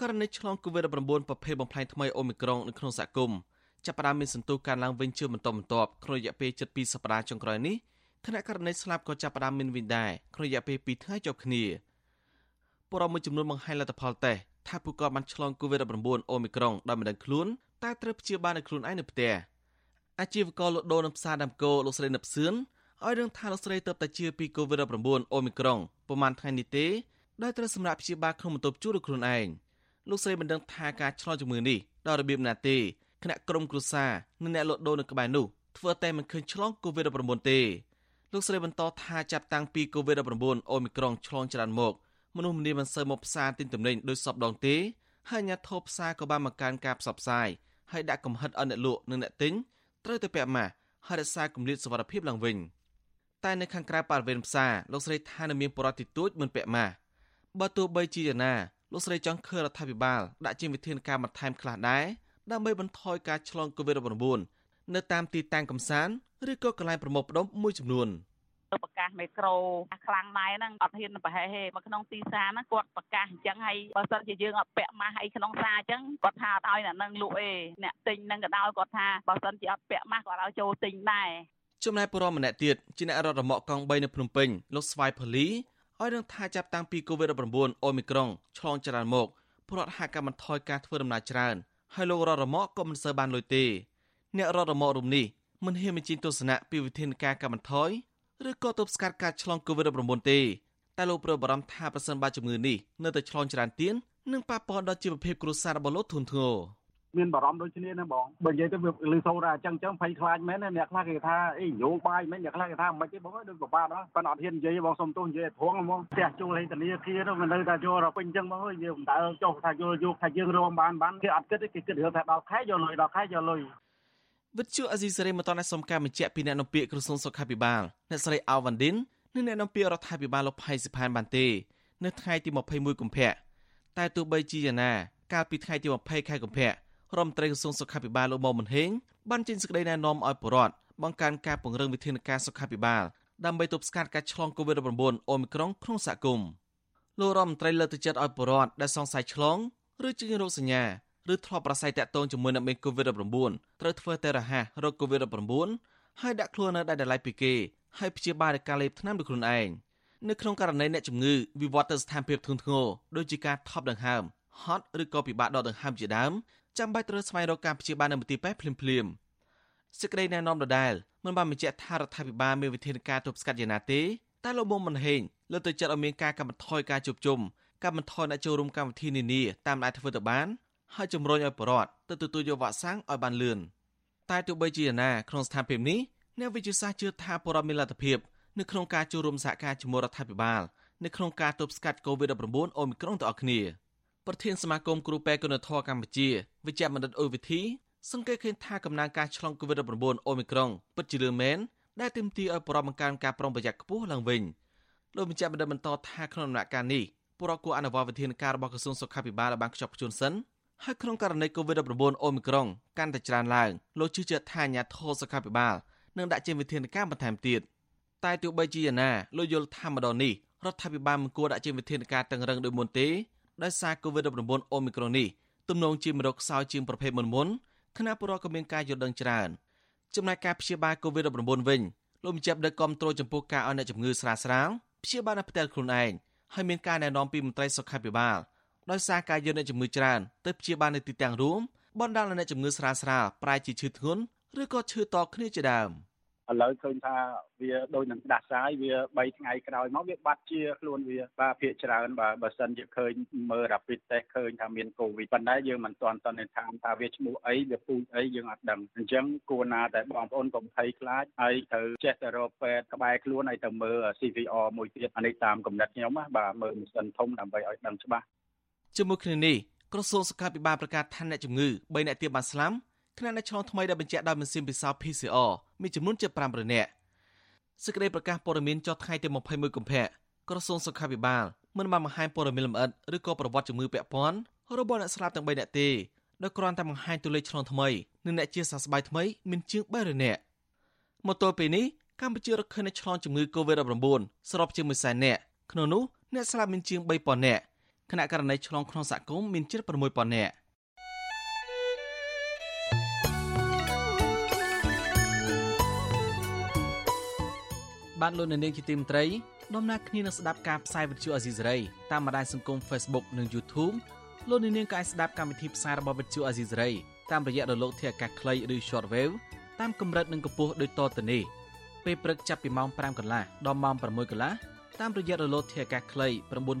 ករណីឆ្លង COVID-19 ប្រភេទបំផ្លាញថ្មីអូមីក្រុងនៅក្នុងសហគមន៍ចាប់ផ្ដើមមានសន្ទុះកើនឡើងវិញជាបន្តបន្ទាប់ក្នុងរយៈពេល7សប្តាហ៍ចុងក្រោយនេះ ខណៈករណីស្លាប់ក៏ចាប់ផ្ដើមមានវិញដែរក្នុងរយៈពេល2ថ្ងៃជាប់គ្នាពលរដ្ឋមួយចំនួនបង្ហាញលទ្ធផលតេស្តថាពួកគាត់បានឆ្លង COVID-19 អូមីក្រុងដោយមិនដឹងខ្លួនតែត្រូវព្យាបាលនៅខ្លួនឯងនៅផ្ទះអាជីវករលក់ដូរនៅផ្សារដាំកោលោកស្រីនិបសឿនឲ្យរឿងថាលោកស្រីទៅតែជាពី COVID-19 អូមីក្រុងប្រហែលថ្ងៃនេះទេដោយត្រូវសម្រាប់ព្យាបាលក្នុងបន្ទប់ជួលដោយខ្លួនឯងលោកស្រីមិនដឹងថាការឆ្លងជំងឺនេះដោយរបៀបណាទេគណៈក្រុមគ្រួសារនិងអ្នកលក់ដូរនៅក្បែរនោះធ្វើតែមិនឃើញឆ្លង COVID-19 ទេ លោកស្រីបន្តថាចាប់តាំងពី COVID-19 អូមីក្រុងឆ្លងច្រើនមកមនុស្សម្នាមិនសូវមកផ្សារទិញទំនិញដោយសពដងទេហើយអាញាធិបផ្សារក៏បានបង្កើនការផ្សព្វផ្សាយហើយដាក់កំហិតឲ្យអ្នកលក់និងអ្នកទិញត្រូវទៅពាក់ម៉ាស់ហើយរក្សាគម្លាតសុវត្ថិភាពឡើងវិញតែនៅខាងក្រៅបរិវេណផ្សារលោកស្រីថានៅមានបរិបទទីទួចមិនពាក់ម៉ាស់បើទោះបីជាយ៉ាងណាលោកស្រីចង់ឃើញរដ្ឋាភិបាលដាក់ជាវិធានការបន្ថែមខ្លះដែរដើម្បីបន្ថយការឆ្លង COVID-19 នៅតាមទីតាំងកំសាន្ត ឬក៏កន្លែងប្រមូលផ្ដុំមួយចំនួនប្រកាសមេក្រូខ្លាំងដែរហ្នឹងអត់ហ៊ានប្រហែលទេមកក្នុងទីផ្សារហ្នឹងគាត់ប្រកាសអញ្ចឹងហើយបើសិនជាយើងអត់ពាក់ម៉ាស់អីក្នុងផ្សារអញ្ចឹងគាត់ថាអត់ឲ្យអ្នកនឹងលក់ទេអ្នកទិញហ្នឹងក៏ដោយគាត់ថាបើសិនជាអត់ពាក់ម៉ាស់គាត់ឲ្យចូលទិញដែរចំណែកពលរដ្ឋម្នាក់ទៀតជាអ្នករត់រមាក់កង់3នៅភ្នំពេញលោកស្វាយផលីឲ្យនឹងថាចាប់តាំងពី COVID-19 អូមីក្រុងឆ្លងច្រើនមកពលរដ្ឋហាក់កាត់បន្ថយការធ្វើដំណើរច្រើនហើយលោករត់រមាក់ក៏មិនសូវបានលុយទេអ្នករត់រមាក់រូបនេះ មិនហ៊ានបញ្ចេញទស្សនៈពីវិធានការកាត់បន្ថយឬក៏ទប់ស្កាត់ការឆ្លង COVID-19 ទេតែលោកព្រួយបារម្ភថាប្រសិនបើជំងឺនេះនៅតែឆ្លងច្រើនទៀតនឹងប៉ះពាល់ដល់ជីវភាពគ្រួសាររបស់លោកធុនធ្ងរមានបារម្ភដូចគ្នាណាបងបើនិយាយទៅវាលឺសូរថាអញ្ចឹងអញ្ចឹងភ័យខ្លាចមែនអ្នកខ្លះគេថាអីយោបាយមែនអ្នកខ្លះគេថាមិនទេបងដូចពិបាកដល់ប៉ុន្តែអត់ហ៊ាននិយាយបងសុំទោសនិយាយធំហ្មងផ្ទះជួលឲ្យធនាគារទៅមិននៅតែយកដល់ពេញអញ្ចឹងបងអើយយើងមិនដើរចុះថាយកយកថាយើងរមបានបានគេអត់គិតទេគេគិតរឿងថាដល់ខែយកលុយដល់ខែយកលុយ វិទ្យុអេស៊ីសេរីមិនតន់សុំការបញ្ជាក់ពីអ្នកនាំពាក្យក្រសួងសុខាភិបាលអ្នកស្រីអាវវ៉ាន់ឌិននិងអ្នកនាំពាក្យរដ្ឋាភិបាលលោកផៃសិផានបានទេនៅថ្ងៃទី21កុម្ភៈតែទោះបីជាយ៉ាងណាកាលពីថ្ងៃទី20ខែកុម្ភៈរដ្ឋមន្ត្រីក្រសួងសុខាភិបាលលោកមុំមិនហេងបានចេញសេចក្តីណែនាំឲ្យពលរដ្ឋបង្កើនការពង្រឹងវិធានការសុខាភិបាលដើម្បីទប់ស្កាត់ការឆ្លង COVID-19 អូមីក្រុងក្នុងសហគមន៍លោករដ្ឋមន្ត្រីលើកទឹកចិត្តឲ្យពលរដ្ឋដែលសង្ស័យឆ្លងឬជារោគសញ្ញា ឬធ្លាប់ប្រស័យតាក់ទងជាមួយនឹងមេ COVID-19 ត្រូវធ្វើតេស្តរហ័សរោគ COVID-19 ហើយដាក់ខ្លួននៅដែលដលៃពីគេហើយព្យាបាលដោយការលេបថ្នាំដោយខ្លួនឯងនៅក្នុងករណីអ្នកជំងឺវិវត្តទៅស្ថានភាពធ្ងន់ធ្ងរដូចជាការថប់ដង្ហើមហត់ឬក៏ពិបាកដកដង្ហើមជាដើមចាំបាច់ត្រូវស្វែងរកការព្យាបាលនៅមន្ទីរពេទ្យភ្លាមៗសេចក្តីណែនាំដដែលមិនបានបញ្ជាក់ថារដ្ឋាភិបាលមានវិធានការទប់ស្កាត់យ៉ាងណាទេតែលោកមុំមិនហេងលើកទៅចាត់ឲ្យមានការកាត់បន្ថយការជួបជុំកាត់បន្ថយអ្នកចូលរួមកម្មវិធីនានាតាមដែលធ្វើទៅបាន ហើយជំរុញឲ្យប្រជាពលរដ្ឋទៅទទួលយកវ៉ាក់សាំងឲ្យបានលឿនតែទោះបីជាយ៉ាងណាក្នុងស្ថានភាពនេះអ្នកវិទ្យាសាស្ត្រជឿថាប្រជាពលរដ្ឋមានលទ្ធភាពនៅក្នុងការចូលរួមសហការជាមួយរដ្ឋាភិបាលនៅក្នុងការទប់ស្កាត់ COVID-19 អូមីក្រុងទាំងអស់គ្នាប្រធានសមាគមគ្រូពេទ្យគុណធម៌កម្ពុជាវិជ្ជបណ្ឌិតអ៊ុយវិធីសង្កេតឃើញថាកំណើនការឆ្លង COVID-19 អូមីក្រុងពិតជារឿងមែនដែលទាមទារឲ្យប្រជាបង្កើនការប្រុងប្រយ័ត្នខ្ពស់ឡើងវិញលោកបញ្ជាក់បណ្ឌិតបន្តថាក្នុងដំណាក់កាលនេះពលរដ្ឋគួរអនុវត្តវិធានការរបស់ក្រសួងសុខាភិបាលឲ្យបានខ្ជាប់ខ្ជួនសិន ហើយក្នុងករណី COVID-19 អូមីក្រុងកាន់តែច្រើនឡើងលោកជឿជាក់ថាអាញាធរសុខាភិបាលនឹងដាក់ចេញវិធានការបន្ថែមទៀតតែទោះបីជាយ៉ាងណាលោកយល់ថាម្ដងនេះរដ្ឋាភិបាលមិនគួរដាក់ចេញវិធានការតឹងរឹងដូចមុនទេដោយសារ COVID-19 អូមីក្រុងនេះទំនងជាមានរោគខ្សោយជាងប្រភេទមុនមុនគណៈពលរដ្ឋក៏មានការយល់ដឹងច្រើនចំណែកការព្យាបាល COVID-19 វិញលោកបញ្ជាក់ដឹកគាំទ្រចំពោះការឲ្យអ្នកជំងឺស្រាលស្រាលព្យាបាលនៅផ្ទះខ្លួនឯងហើយមានការណែនាំពីមន្ត្រីសុខាភិបាល ដោយសារការយកអ្នកជំងឺច្រើនទៅព្យាបាលនៅទីតាំងរួមបណ្ដាលឲ្យអ្នកជំងឺស្រាលស្រាលប្រែជាឈឺធ្ងន់ឬក៏ឈឺតគ្នាជាដើមឥឡូវឃើញថាវាដូចនឹងដាសាយវា3ថ្ងៃក្រោយមកវាបាត់ជាខ្លួនវាបាទភាកច្រើនបាទបើសិនជាឃើញមើល rapid test ឃើញថាមានកូវីដប៉ុន្តែយើងមិនទាន់សន្និដ្ឋានថាវាឈ្មោះអីវាពូជអីយើងអត់ដឹងអញ្ចឹងគួរណាតែបងប្អូនកុំភ័យខ្លាចហើយត្រូវចេះតែរកពេទ្យក្បែរខ្លួនហើយទៅមើល CVR មួយទៀតអានេះតាមកំណត់ខ្ញុំណាបាទមើលម៉ាស៊ីនធំដើម្បីឲ្យដឹងច្បាស់ ជាមួយគ្នានេះក្រសួងសុខាភិបាលប្រកាសថាអ្នកជំងឺ3អ្នកទៀតបានស្លាប់ខណៈអ្នកឆ្លងថ្មីដែលបញ្ជាក់ដោយម៉ាស៊ីនពិសោធន៍ PCR មានចំនួនជា500នាក់សេចក្តីប្រកាសព័ត៌មានចុះថ្ងៃទី21កុម្ភៈក្រសួងសុខាភិបាលមិនបានបង្ហាញព័ត៌មានលម្អិតឬក៏ប្រវត្តិជំងឺពាក់ព័ន្ធរបស់អ្នកស្លាប់ទាំង3នាក់ទេដោយគ្រាន់តែបង្ហាញតួលេខឆ្លងថ្មីនិងអ្នកជាសះស្បើយថ្មីមានជាង300នាក់មកទល់ពេលនេះកម្ពុជារកឃើញអ្នកឆ្លងជំងឺ Covid-19 សរុបជាង100,000នាក់ក្នុងនោះអ្នកស្លាប់មានជាង3,000នាក់ ខណៈករណីឆ្លងក្នុងសហគមន៍មានជិត6,000នាក់បានលោកនៅនាងជាទីមត្រីដំណើរគ្នានឹងស្ដាប់ការផ្សាយវិទ្យុអេស៊ីសរ៉ៃតាមបណ្ដាញសង្គម Facebook និង YouTube លោកនាងក៏អាចស្ដាប់កម្មវិធីផ្សាយរបស់វិទ្យុអេស៊ីសរ៉ៃតាមរយៈរលកធាតុអាកាសខ្លីឬ Shortwave តាមកម្រិតនិងកម្ពស់ដូចតទៅនេះពេលព្រឹកចាប់ពីម៉ោង5កន្លះដល់ម៉ោង6កន្លះ តាមរយៈរលកធាតុអាកាសខ្លី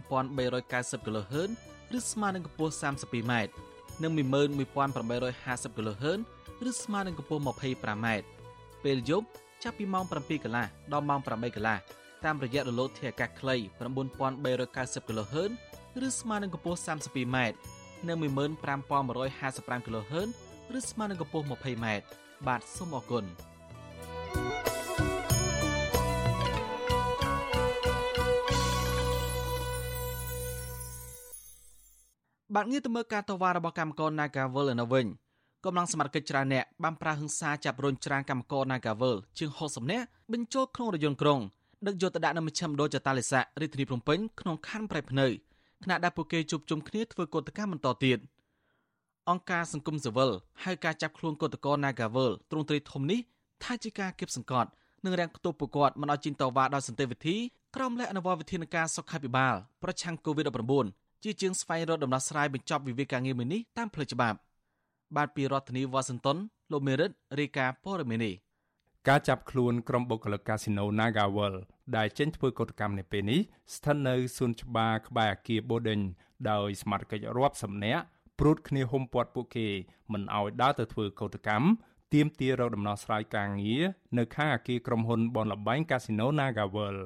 9390 kHz ឬស្មើនឹងកម្ពស់ 32m និង11850 kHz ឬស្មើនឹងកម្ពស់ 25m ពេលយប់ចាប់ពីម៉ោង7កន្លះដល់ម៉ោង8កន្លះតាមរយៈរលកធាតុអាកាសខ្លី9390 kHz ឬស្មើនឹងកម្ពស់ 32m និង15155 kHz ឬស្មើនឹងកម្ពស់ 20m បាទសូមអរគុណ បាទងារទៅមើលការតវ៉ារបស់កម្មករ Nagawal នៅវិញកម្លាំងសមត្ថកិច្ចច្រើនអ្នកបានប្រើហិង្សាចាប់រុញច្រានកម្មករ Nagawal ជាង60នាក់បញ្ចូលក្នុងរថយន្តក្រុងដឹកយកទៅដាក់នៅមជ្ឈមណ្ឌលចតាលិស័ករាជធានីភ្នំពេញក្នុងខណ្ឌប្រៃភ្នៅខណៈដែលពួកគេជួបជុំគ្នាធ្វើកោតកម្មបន្តទៀតអង្គការសង្គមស៊ីវិលហៅការចាប់ខ្លួនកោតករ Nagawal ទ្រង់ទ្រាយធំនេះថាជាការគៀបសង្កត់និងរាំងផ្ទុះពួកគាត់មិនឲ្យជិះតវ៉ាដោយសន្តិវិធីក្រោមលក្ខអនុវត្តវិធានការសុខាភិបាលប្រឆាំង COVID-19 ជាជាងស្វែងរកដំណោះស្រាយបញ្ចប់វិវាទការងារមួយនេះតាមផ្លូវច្បាប់បាទពីរដ្ឋធានីវ៉ាស៊ីនតោនលោកមេរិតរាយការណ៍ព័ត៌មាននេះការចាប់ខ្លួនក្រុមបុគ្គលិកកាស៊ីណូ Nagawal ដែលចេញធ្វើកោតកម្មនៅពេលនេះស្ថិតនៅសួនច្បារក្បែរអគារ Boden ដោយសមាជិករាប់សិបនាក់ព្រួតគ្នាហុំព័ទ្ធពួកគេមិនឲ្យដើរទៅធ្វើកោតកម្មទាមទាររកដំណោះស្រាយការងារនៅខាងអគារក្រុមហ៊ុនបនលបែងកាស៊ីណូ Nagawal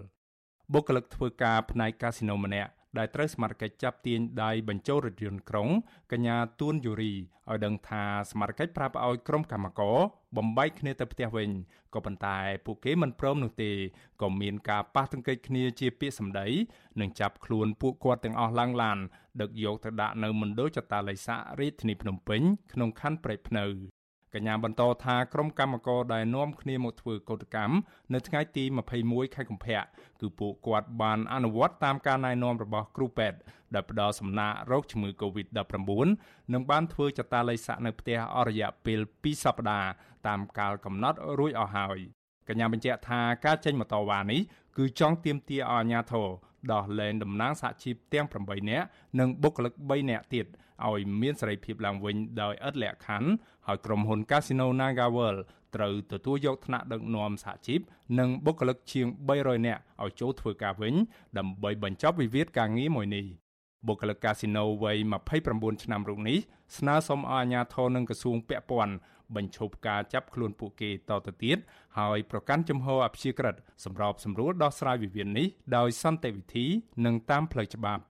បុគ្គលិកធ្វើការផ្នែកកាស៊ីណូម្នាក់ ដែលត្រូវសមត្ថកិច្ចចាប់ទាញដៃបញ្ចូលរថយន្តក្រុងកញ្ញាទួនយូរីឲ្យដឹងថាសមត្ថកិច្ចប្រាប់ឲ្យក្រុមកម្មករបំបែកគ្នាទៅផ្ទះវិញក៏ប៉ុន្តែពួកគេមិនព្រមនោះទេក៏មានការប៉ះទង្គិចគ្នាជាពាក្យសម្ដីនិងចាប់ខ្លួនពួកគាត់ទាំងអស់ឡើងឡានដឹកយកទៅដាក់នៅមណ្ឌលចតាល័យស័ករាជធានីភ្នំពេញក្នុងខណ្ឌព្រែកភ្នៅ កញ្ញាបន្តថាក្រុមកម្មករដែលនាំគ្នាមកធ្វើកោតកម្មនៅថ្ងៃទី21ខែកុម្ភៈគឺពួកគាត់បានអនុវត្តតាមការណែនាំរបស់គ្រូពេទ្យដែលផ្ដល់សំណាក់រោគជំងឺ Covid-19 និងបានធ្វើចតាល័យស័កនៅផ្ទះអររយៈពេល2សប្តាហ៍តាមកាលកំណត់រួចអស់ហើយកញ្ញាបញ្ជាក់ថាការចេញម៉ូតូវ៉ានេះគឺចង់ទាមទារឲ្យអាជ្ញាធរដោះលែងតំណាងសហជីពទាំង8នាក់និងបុគ្គលិក3នាក់ទៀត ឲ្យមានសេរីភាពឡើងវិញដោយឥតលក្ខខណ្ឌហើយក្រុមហ៊ុន Casino NagaWorld ត្រូវទទួលយកថ្នាក់ដឹកនាំសហជីពនិងបុគ្គលិកជាង300នាក់ឲ្យចូលធ្វើការវិញ ដើម្បីបញ្ចប់វិវាទការងារមួយនេះបុគ្គលិកកាស៊ីណូវ័យ29ឆ្នាំរូបនេះស្នើសុំឲ្យអាជ្ញាធរនិងក្រសួងពាក់ព័ន្ធបញ្ឈប់ការចាប់ខ្លួនពួកគេតទៅទៀតហើយប្រកាន់ជំហរអព្យាក្រឹតសម្របសម្រួលដោះស្រាយវិវាទនេះដោយសន្តិវិធី និងតាមផ្លូវច្បាប់តាមកฎកល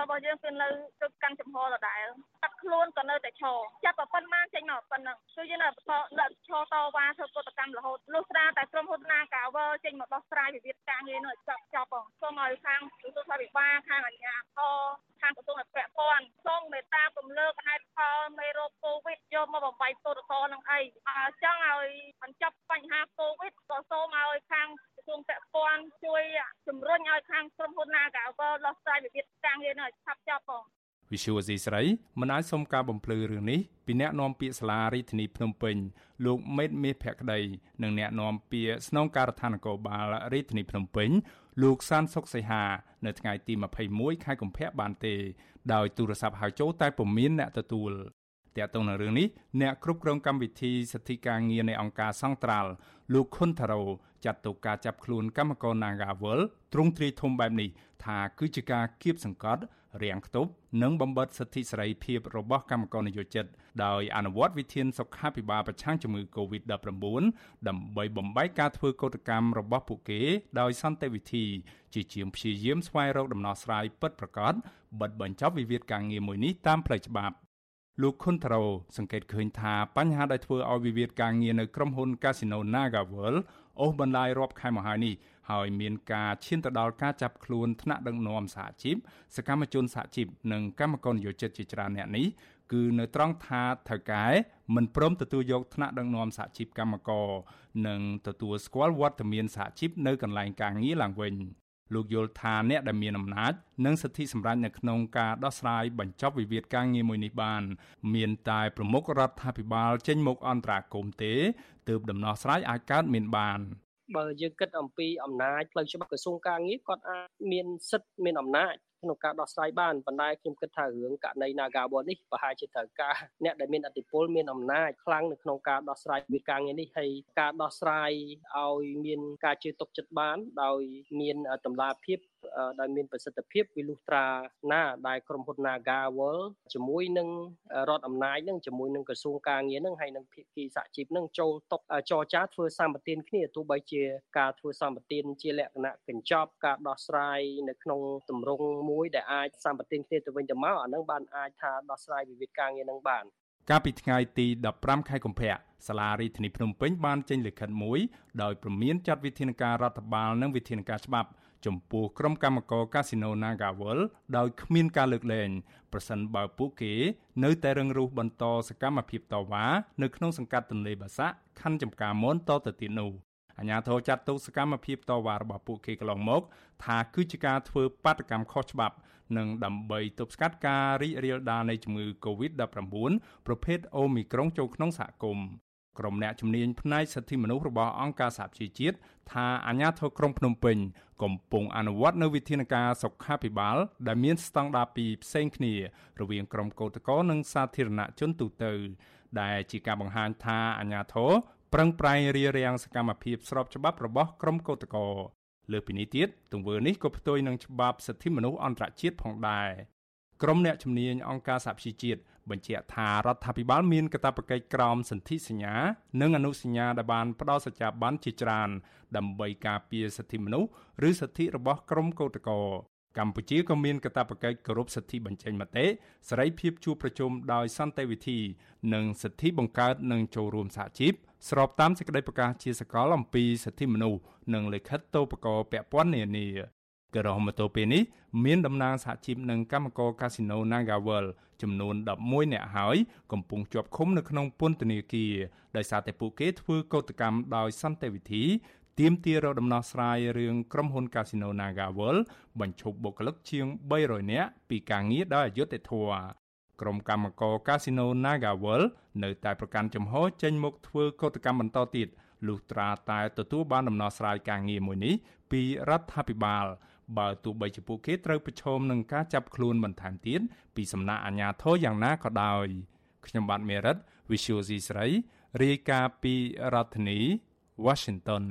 របស់យើងគឺនៅទៅកាន់ចំហដដែលកាត់ខ្លួនក៏នៅតែឈរចាប់ប៉ុណ្ណាចេញមកប៉ុណ្ណឹងគឺយើងនៅបន្តឈរតវ៉ាធ្វើកฎកម្មរហូតលុះស្រាតែក្រុមហ៊ុនណាកាវើចេញមកដោះស្រាយវិវាទការងារនោះចប់ចប់ផងសូមឲ្យខាងក្រសួងសុខាភិបាលខាងអាជ្ញាធរ ខាងក្រសួងពាក់ព័ន្ធសូមមេត្តាពំលើកហេតុផលមេរោគកូវីដយកមកបំបីកฎកលនឹងអីបើចង់ឲ្យបញ្ចប់បញ្ហាកូវីដក៏សូមឲ្យខាងក្រសួងពាក់ព័ន្ធជួយជំរុញឲ្យខាងក្រុមហ៊ុនណាកាវើដោះស្រាយវិវាទការងារនោះឲ្យឆាប់ចប់ផងវិសុវអេស្រីមិនអាចសុំការបំភ្លឺរឿងនេះពីអ្នកនាំពាក្យសាលារាជធានីភ្នំពេញលោកមេតមេភក្តីនិងអ្នកនាំពាក្យស្នងការដ្ឋាននគរបាលរាជធានីភ្នំពេញលោកសានសុកសីហា នៅថ្ងៃទី21ខែកុម្ភៈបានទេដោយទូរស័ព្ទហៅចូលតែពុំមានអ្នកទទួល ទាក់ទងនឹងរឿងនេះអ្នកគ្រប់គ្រងកម្មវិធីសិទ្ធិការងារនៃអង្គការសង្ត្រាល់លោកខុនថារ៉ូចាត់ទុកការចាប់ខ្លួនកម្មករ Nagawal ទ្រង់ទ្រាយធំបែបនេះថាគឺជាការគៀបសង្កត់រាំងខ្ទប់និងបំបិទសិទ្ធិសេរីភាពរបស់កម្មករនិយោជិតដោយអនុវត្តវិធានសុខាភិបាលប្រឆាំងជំងឺ Covid-19 ដើម្បីបំបែកការធ្វើកោតកម្មរបស់ពួកគេដោយសន្តិវិធី ជាជាងព្យាយាមស្វែងរកដំណោះស្រាយពិតប្រាកដបិទបញ្ចប់វិវាទការងារមួយនេះតាមផ្លូវច្បាប់ លោកខុនត្រូសង្កេតឃើញថាបញ្ហាដែលធ្វើឲ្យវិវាទការងារនៅក្រុមហ៊ុន Casino NagaWorld អូសបន្លាយរាប់ខែមកហើយនេះហើយមានការឈានទៅដល់ការចាប់ខ្លួនថ្នាក់ដឹកនាំសហជីពសកម្មជនសហជីពនិងកម្មករនិយោជិតជាច្រើនអ្នកនេះគឺនៅត្រង់ថាថៅកែមិនព្រមទទួលយកថ្នាក់ដឹកនាំសហជីពកម្មករនិងទទួលស្គាល់វត្តមានសហជីពនៅកន្លែងការងារឡើងវិញ លោកយល់ថាអ្នកដែលមានអំណាចនិងសិទ្ធិសម្រេចនៅក្នុងការដោះស្រាយបញ្ចប់វិវាទការងារមួយនេះបាន មានតែប្រមុខរដ្ឋាភិបាលចេញមុខអន្តរាគមន៍ទេទើបដំណោះស្រាយអាចកើតមានបានបើយើងគិតអំពីអំណាចផ្លូវច្បាប់ក្រសួងការងារគាត់អាចមានសិទ្ធិមានអំណាច ក្នុងការដោះស្រាយបានប៉ុន្តែខ្ញុំគិតថារឿងករណី Nagabon នេះប្រហែលជាត្រូវការអ្នកដែលមានអធិបុលមានអំណាចខ្លាំងនៅក្នុងការដោះស្រាយវិការងារនេះហើយការដោះស្រាយឲ្យមានការជឿទុកចិត្តបាន ដោយមានតម្លាភាពដោយមានប្រសិទ្ធភាពវិលុះត្រាណាដែលក្រុមហ៊ុន Naga World ជាមួយនឹងរដ្ឋអំណាចនឹងជាមួយនឹងក្រសួងការងារនឹងហើយនឹងភាគីសហជីពនឹងចូលតុចរចាធ្វើសម្បទានគ្នាទោះបីជាការធ្វើសម្បទានជាលក្ខណៈកញ្ចប់ការដោះស្រាយនៅក្នុងទម្រង់មួយដែលអាចសម្បទានគ្នាទៅវិញទៅមកអានឹងបានអាចថាដោះស្រាយវិវាទការងារនឹងបានកាលពីថ្ងៃទី15ខែកុម្ភៈសាលារដ្ឋាភិបាលភ្នំពេញបានចេញលិខិតមួយដោយព្រមានចាត់វិធានការរដ្ឋបាលនិងវិធានការច្បាប់ចំពោះក្រុមកម្មករកាស៊ីណូ Nagawal ដោយគ្មានការលើកលែងប្រសិនបើពួកគេនៅតែរឹងរូសបន្តសកម្មភាពតវ៉ានៅក្នុងសង្កាត់ទន្លេបាសាក់ខណ្ឌចំការមនតទៅទៀតនោះ អាញាធរចាត់ទុកសកម្មភាពតវ៉ារបស់ពួកគេកន្លងមក ថាគឺជាការធ្វើបាតកម្មខុសច្បាប់និងដើម្បីទប់ស្កាត់ការរីករាលដាលនៃជំងឺ Covid-19 ប្រភេទ Omicron ចូលក្នុងសហគមន៍ក្រុមអ្នកជំនាញផ្នែកសិទ្ធិមនុស្សរបស់អង្គការសហប្រជាជាតិថាអាញាធរក្រុងភ្នំពេញ កំពុងអនុវត្តនៅវិធានការសុខាភិបាល ដែលមានស្តង់ដារពីរផ្សេងគ្នា រវាងក្រុមកោតក្រនិងសាធារណជនទូទៅ ដែលជាការបង្ហាញថាអាញាធរ ប្រឹងប្រែងរារាំងសកម្មភាពស្របច្បាប់របស់ក្រុមកោតក្រលើពីនេះទៀតទង្វើនេះក៏ផ្ទុយនឹងច្បាប់សិទ្ធិមនុស្សអន្តរជាតិផងដែរក្រុមអ្នកជំនាញអង្គការសហប្រជាជាតិបញ្ជាក់ថារដ្ឋាភិបាលមានកាតព្វកិច្ចក្រោមសន្ធិសញ្ញា និងអនុសញ្ញាដែលបានផ្ដល់សច្ចាប័នជាច្រើនដើម្បីការពារសិទ្ធិមនុស្សឬសិទ្ធិរបស់ក្រុមកោតក្រ កម្ពុជាក៏មានកាតព្វកិច្ចគោរពសិទ្ធិបញ្ចេញមតិសេរីភាពជួបប្រជុំដោយសន្តិវិធី និងសិទ្ធិបង្កើតនិងចូលរួមសហជីពស្របតាមសេចក្តីប្រកាសជាសកលអំពីសិទ្ធិមនុស្សនិងលិខិតតូបករពាក់ព័ន្ធនានាក៏រហូតមកទល់ពេលនេះមានតំណាងសហជីពនិងកម្មករកាស៊ីណូ Nagawal ចំនួន11នាក់ហើយកំពុងជាប់ឃុំនៅក្នុងពន្ធនាគារដោយសារតែពួកគេធ្វើកោតកម្មដោយសន្តិវិធី ទាមទាររកដំណោះស្រាយរឿងក្រុមហ៊ុន Casino NagaWorld បញ្ឈប់បុគ្គលិកជាង300នាក់ពីការងារដោយអយុត្តិធម៌ក្រុមកម្មករ Casino NagaWorld នៅតែប្រកាន់ចំហចេញមុខធ្វើកោតកម្មបន្តទៀតលុះត្រាតែទទួលបានដំណោះស្រាយការងារមួយនេះពីរដ្ឋាភិបាលបើទោះបីជាពួកគេត្រូវប្រឈមនឹងការចាប់ខ្លួនបន្ថែមទៀតពីសំណាក់អាជ្ញាធរយ៉ាងណាក៏ដោយខ្ញុំបាទមេរិត Visual C ស្រីរាយការណ៍ពីរដ្ឋធានី Washington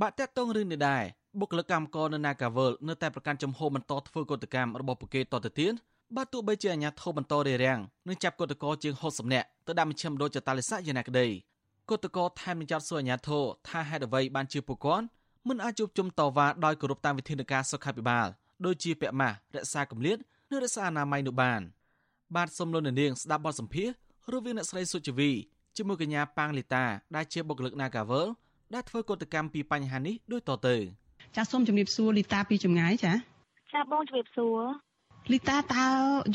បាក់តាក់តងរឿងនេះដែរបុគ្គលិកកម្មករនៅ Nagavel នៅតែប្រកាន់ចំហបន្តធ្វើកតកម្មរបស់ពួកគេតទៅទៀតបើទោះបីជាអាជ្ញាធរបន្តរារាំងនឹងចាប់កតកោជាង60នាក់ទៅដាក់មជ្ឈមណ្ឌលចតាលិស័កយ៉ាងណាក្តីកតកោថែមនឹងចាត់សួរអាជ្ញាធរថាហេតុអ្វីបានជាពួកគាត់មិនអាចជួបជុំតវ៉ាដោយគោរពតាមវិធានការសុខាភិបាលដូចជាពាក់ម៉ាស់រក្សាកម្រិតនិងរក្សាអនាម័យនោះបាន បាទសូមលោកនាងស្ដាប់បទសម្ភាសន៍រវាងអ្នកស្រីសុជីវីជាមួយកញ្ញាប៉ាងលីតាដែលជាបុគ្គលិក Nagavel ដែលធ្វើកតកម្មពីបញ្ហានេះដូចតទៅចាសសូមជម្រាបសួរលីតាពីចម្ងាយចាចាបងជម្រាបសួរ លីតាតើ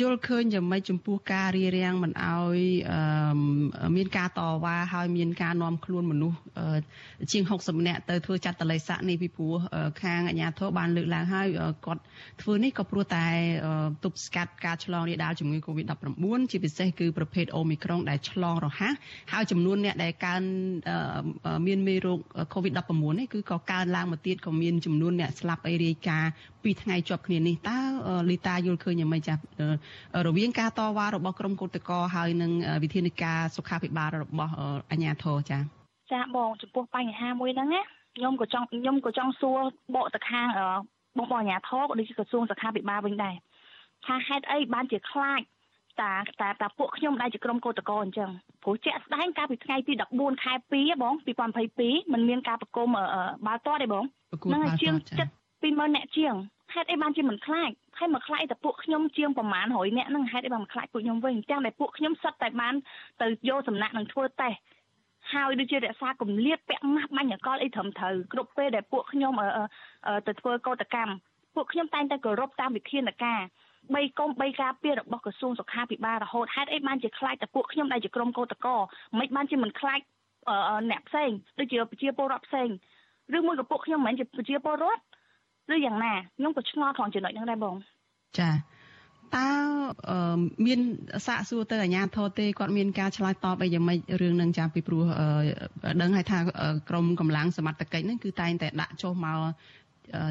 យល់ឃើញយ៉ាងម៉េចចំពោះការរៀបរៀងមិនអោយមានការតវ៉ាហើយមានការនាំខ្លួនមនុស្សជាង60នាក់ទៅធ្វើចាត់តល័យស័កនេះពីព្រោះខាងអាជ្ញាធរបានលើកឡើងហើយគាត់ធ្វើនេះក៏ព្រោះតែទប់ស្កាត់ការឆ្លងរាលដាលជំងឺ Covid-19 ជាពិសេសគឺប្រភេទ Omicron ដែលឆ្លងរហ័សហើយចំនួនអ្នកដែលកើនមានមេរោគ Covid-19 នេះគឺក៏កើនឡើងមកទៀតក៏មានចំនួនអ្នកស្លាប់អីរាយការណ៍ពីថ្ងៃជាប់គ្នានេះតើលីតាយល់ឃើញយ៉ាងម៉េចចារវាងការតវ៉ារបស់ក្រមកោតក្រហើយនឹងវិធានការសុខាភិបាលរបស់អាជ្ញាធរចាចាបងចំពោះបញ្ហាមួយហ្នឹងណាខ្ញុំក៏ចង់ខ្ញុំក៏ចង់សួរបកទៅខាងបងបងអាជ្ញាធរក៏ដូចជាក្រសួងសុខាភិបាលវិញដែរថាហេតុអីបានជាខ្លាចតាតាតាពួកខ្ញុំដែលជាក្រុមកោតក្រអញ្ចឹងព្រោះជាក់ស្ដែងកាលពីថ្ងៃទី14ខែ2បង2022มันមានការប្រគំបាល់ទាត់ទេបងហ្នឹងជាងចិត្ត20000អ្នកជាងហេតុអីបានជាមិនខ្លាច ហើយមកខ្លាចតែពួកខ្ញុំជាងប្រមាណ100អ្នកហ្នឹងហេតុអីបានមកខ្លាចពួកខ្ញុំវិញទាំងតែពួកខ្ញុំសិតតែបានទៅយកសំណាក់នឹងធ្វើតេស្តហើយដូចជារក្សាគម្លាតពាក់ម៉ាស់បាញ់អកលអីត្រឹមត្រូវគ្រប់ពេលដែលពួកខ្ញុំទៅធ្វើកោតកម្មពួកខ្ញុំតែងតែគោរពតាមវិធានការបីកុំបីការពាររបស់ក្រសួងសុខាភិបាលរហូតហេតុអីបានជាខ្លាចតែពួកខ្ញុំដែលជាក្រុមកោតក្រមិនបានជាមិនខ្លាចអ្នកផ្សេងដូចជាប្រជាពលរដ្ឋផ្សេងឬមួយក៏ពួកខ្ញុំមិនមែនជាប្រជាពលរដ្ឋ ឬយ៉ាងណាខ្ញុំក៏ឆ្ងល់ក្នុងចំណុចហ្នឹងដែរបងចាតើមានសាកសួរទៅអាជ្ញាធរទេគាត់មានការឆ្លើយតបអីយ៉ាងម៉េចរឿងនឹងចាពីព្រោះដឹងហើយថាក្រមកម្លាំងសមត្ថកិច្ចហ្នឹងគឺតែងតែដាក់ចុះមក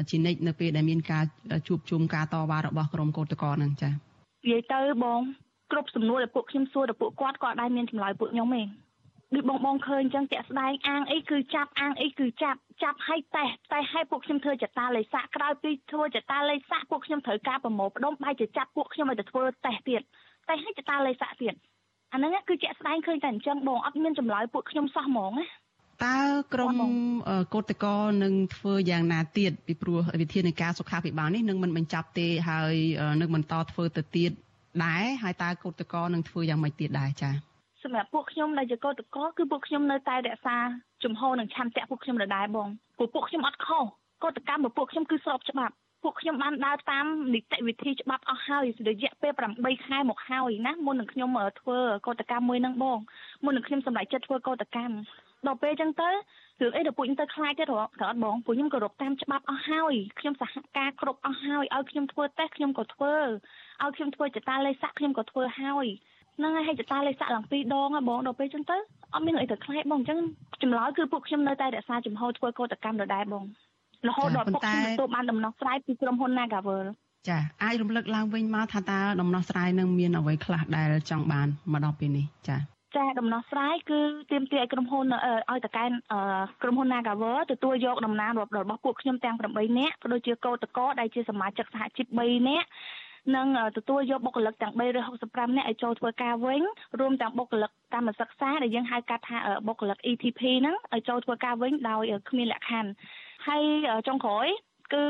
ជានិច្ចនៅពេលដែលមានការជួបជុំការតវ៉ារបស់ក្រមកោតក្រហ្នឹងចានិយាយទៅបងគ្រប់សំណួរដែលពួកខ្ញុំសួរទៅពួកគាត់គាត់ដែរមានចម្លើយពួកខ្ញុំទេ ដូចបងបងឃើញអញ្ចឹងតាក់ស្ដែងអាងអីគឺចាប់អាងអីគឺចាប់ចាប់ឲ្យតេះតេះឲ្យពួកខ្ញុំធ្វើចតាលេខសាក់ក្រោយពីធ្វើចតាលេខសាក់ពួកខ្ញុំត្រូវការប្រមូលផ្ដុំបែរជាចាប់ពួកខ្ញុំឲ្យទៅធ្វើតេះទៀតតេះឲ្យចតាលេខសាក់ទៀតអាហ្នឹងគឺជាក់ស្ដែងឃើញតែអញ្ចឹងបងអត់មានចម្លើយពួកខ្ញុំសោះហ្មងណាតើក្រមកោតកោនឹងធ្វើយ៉ាងណាទៀតពីព្រោះវិធានការសុខាភិបាលនេះនឹងមិនបញ្ចប់ទេហើយនឹងបន្តធ្វើទៅទៀតដែរហើយតើកោតកោនឹងធ្វើយ៉ាងម៉េចទៀតដែរចា៎ សម្រាប់ពួកខ្ញុំដែលជាកោតកោគឺពួកខ្ញុំនៅតែរក្សាជំហរនិងឆន្ទៈពួកខ្ញុំដដែលបងព្រោះពួកខ្ញុំអត់ខុសកោតកម្មរបស់ពួកខ្ញុំគឺស្របច្បាប់ពួកខ្ញុំបានដើរតាមនីតិវិធីច្បាប់អស់ហើយរយៈពេល8ខែមកហើយណាមុននឹងខ្ញុំធ្វើកោតកម្មមួយហ្នឹងបងមុននឹងខ្ញុំសម្រេចចិត្តធ្វើកោតកម្មដល់ពេលអញ្ចឹងទៅរឿងអីដល់ពួកខ្ញុំទៅខ្លាចទេរកអត់បងពួកខ្ញុំគោរពតាមច្បាប់អស់ហើយខ្ញុំសហការគ្រប់អស់ហើយឲ្យខ្ញុំធ្វើតេស្តខ្ញុំក៏ធ្វើឲ្យខ្ញុំធ្វើចតាលេខសាក់ខ្ញុំក៏ធ្វើហើយ ហ្នឹងហើយឲ្យចតាលេខសាក់ឡើងពីរដងហ៎បងដល់ពេលអញ្ចឹងទៅអត់មានអីទៅខ្លាចបងអញ្ចឹងចម្លើយគឺពួកខ្ញុំនៅតែរក្សាចំហធ្វើកោតកម្មដដែលបងរហូតដល់ពួកខ្ញុំទទួលបានដំណោះស្រាយពីក្រុមហ៊ុន Nagavel ចាអាចរំលឹកឡើងវិញមកថាតើដំណោះស្រាយនឹងមានអ្វីខ្លះដែលចង់បានមកដល់ពេលនេះចាចាដំណោះស្រាយគឺទាមទារឲ្យក្រុមហ៊ុនឲ្យតកែក្រុមហ៊ុន Nagawer ទទួលយកតំណាងរបស់ពួកខ្ញុំទាំង8នាក់ក៏ដូចជាកោតកោដែលជាសមាជិកសហជីព3នាក់ និងទទួលយកបុគ្គលិកទាំង365នាក់ឲ្យចូលធ្វើការវិញរួមទាំងបុគ្គលិកកម្មសិក្សាដែលយើងហៅកាត់ថាបុគ្គលិក ETP ហ្នឹងឲ្យចូលធ្វើការវិញដោយគ្មានលក្ខខណ្ឌហើយចុងក្រោយគឺ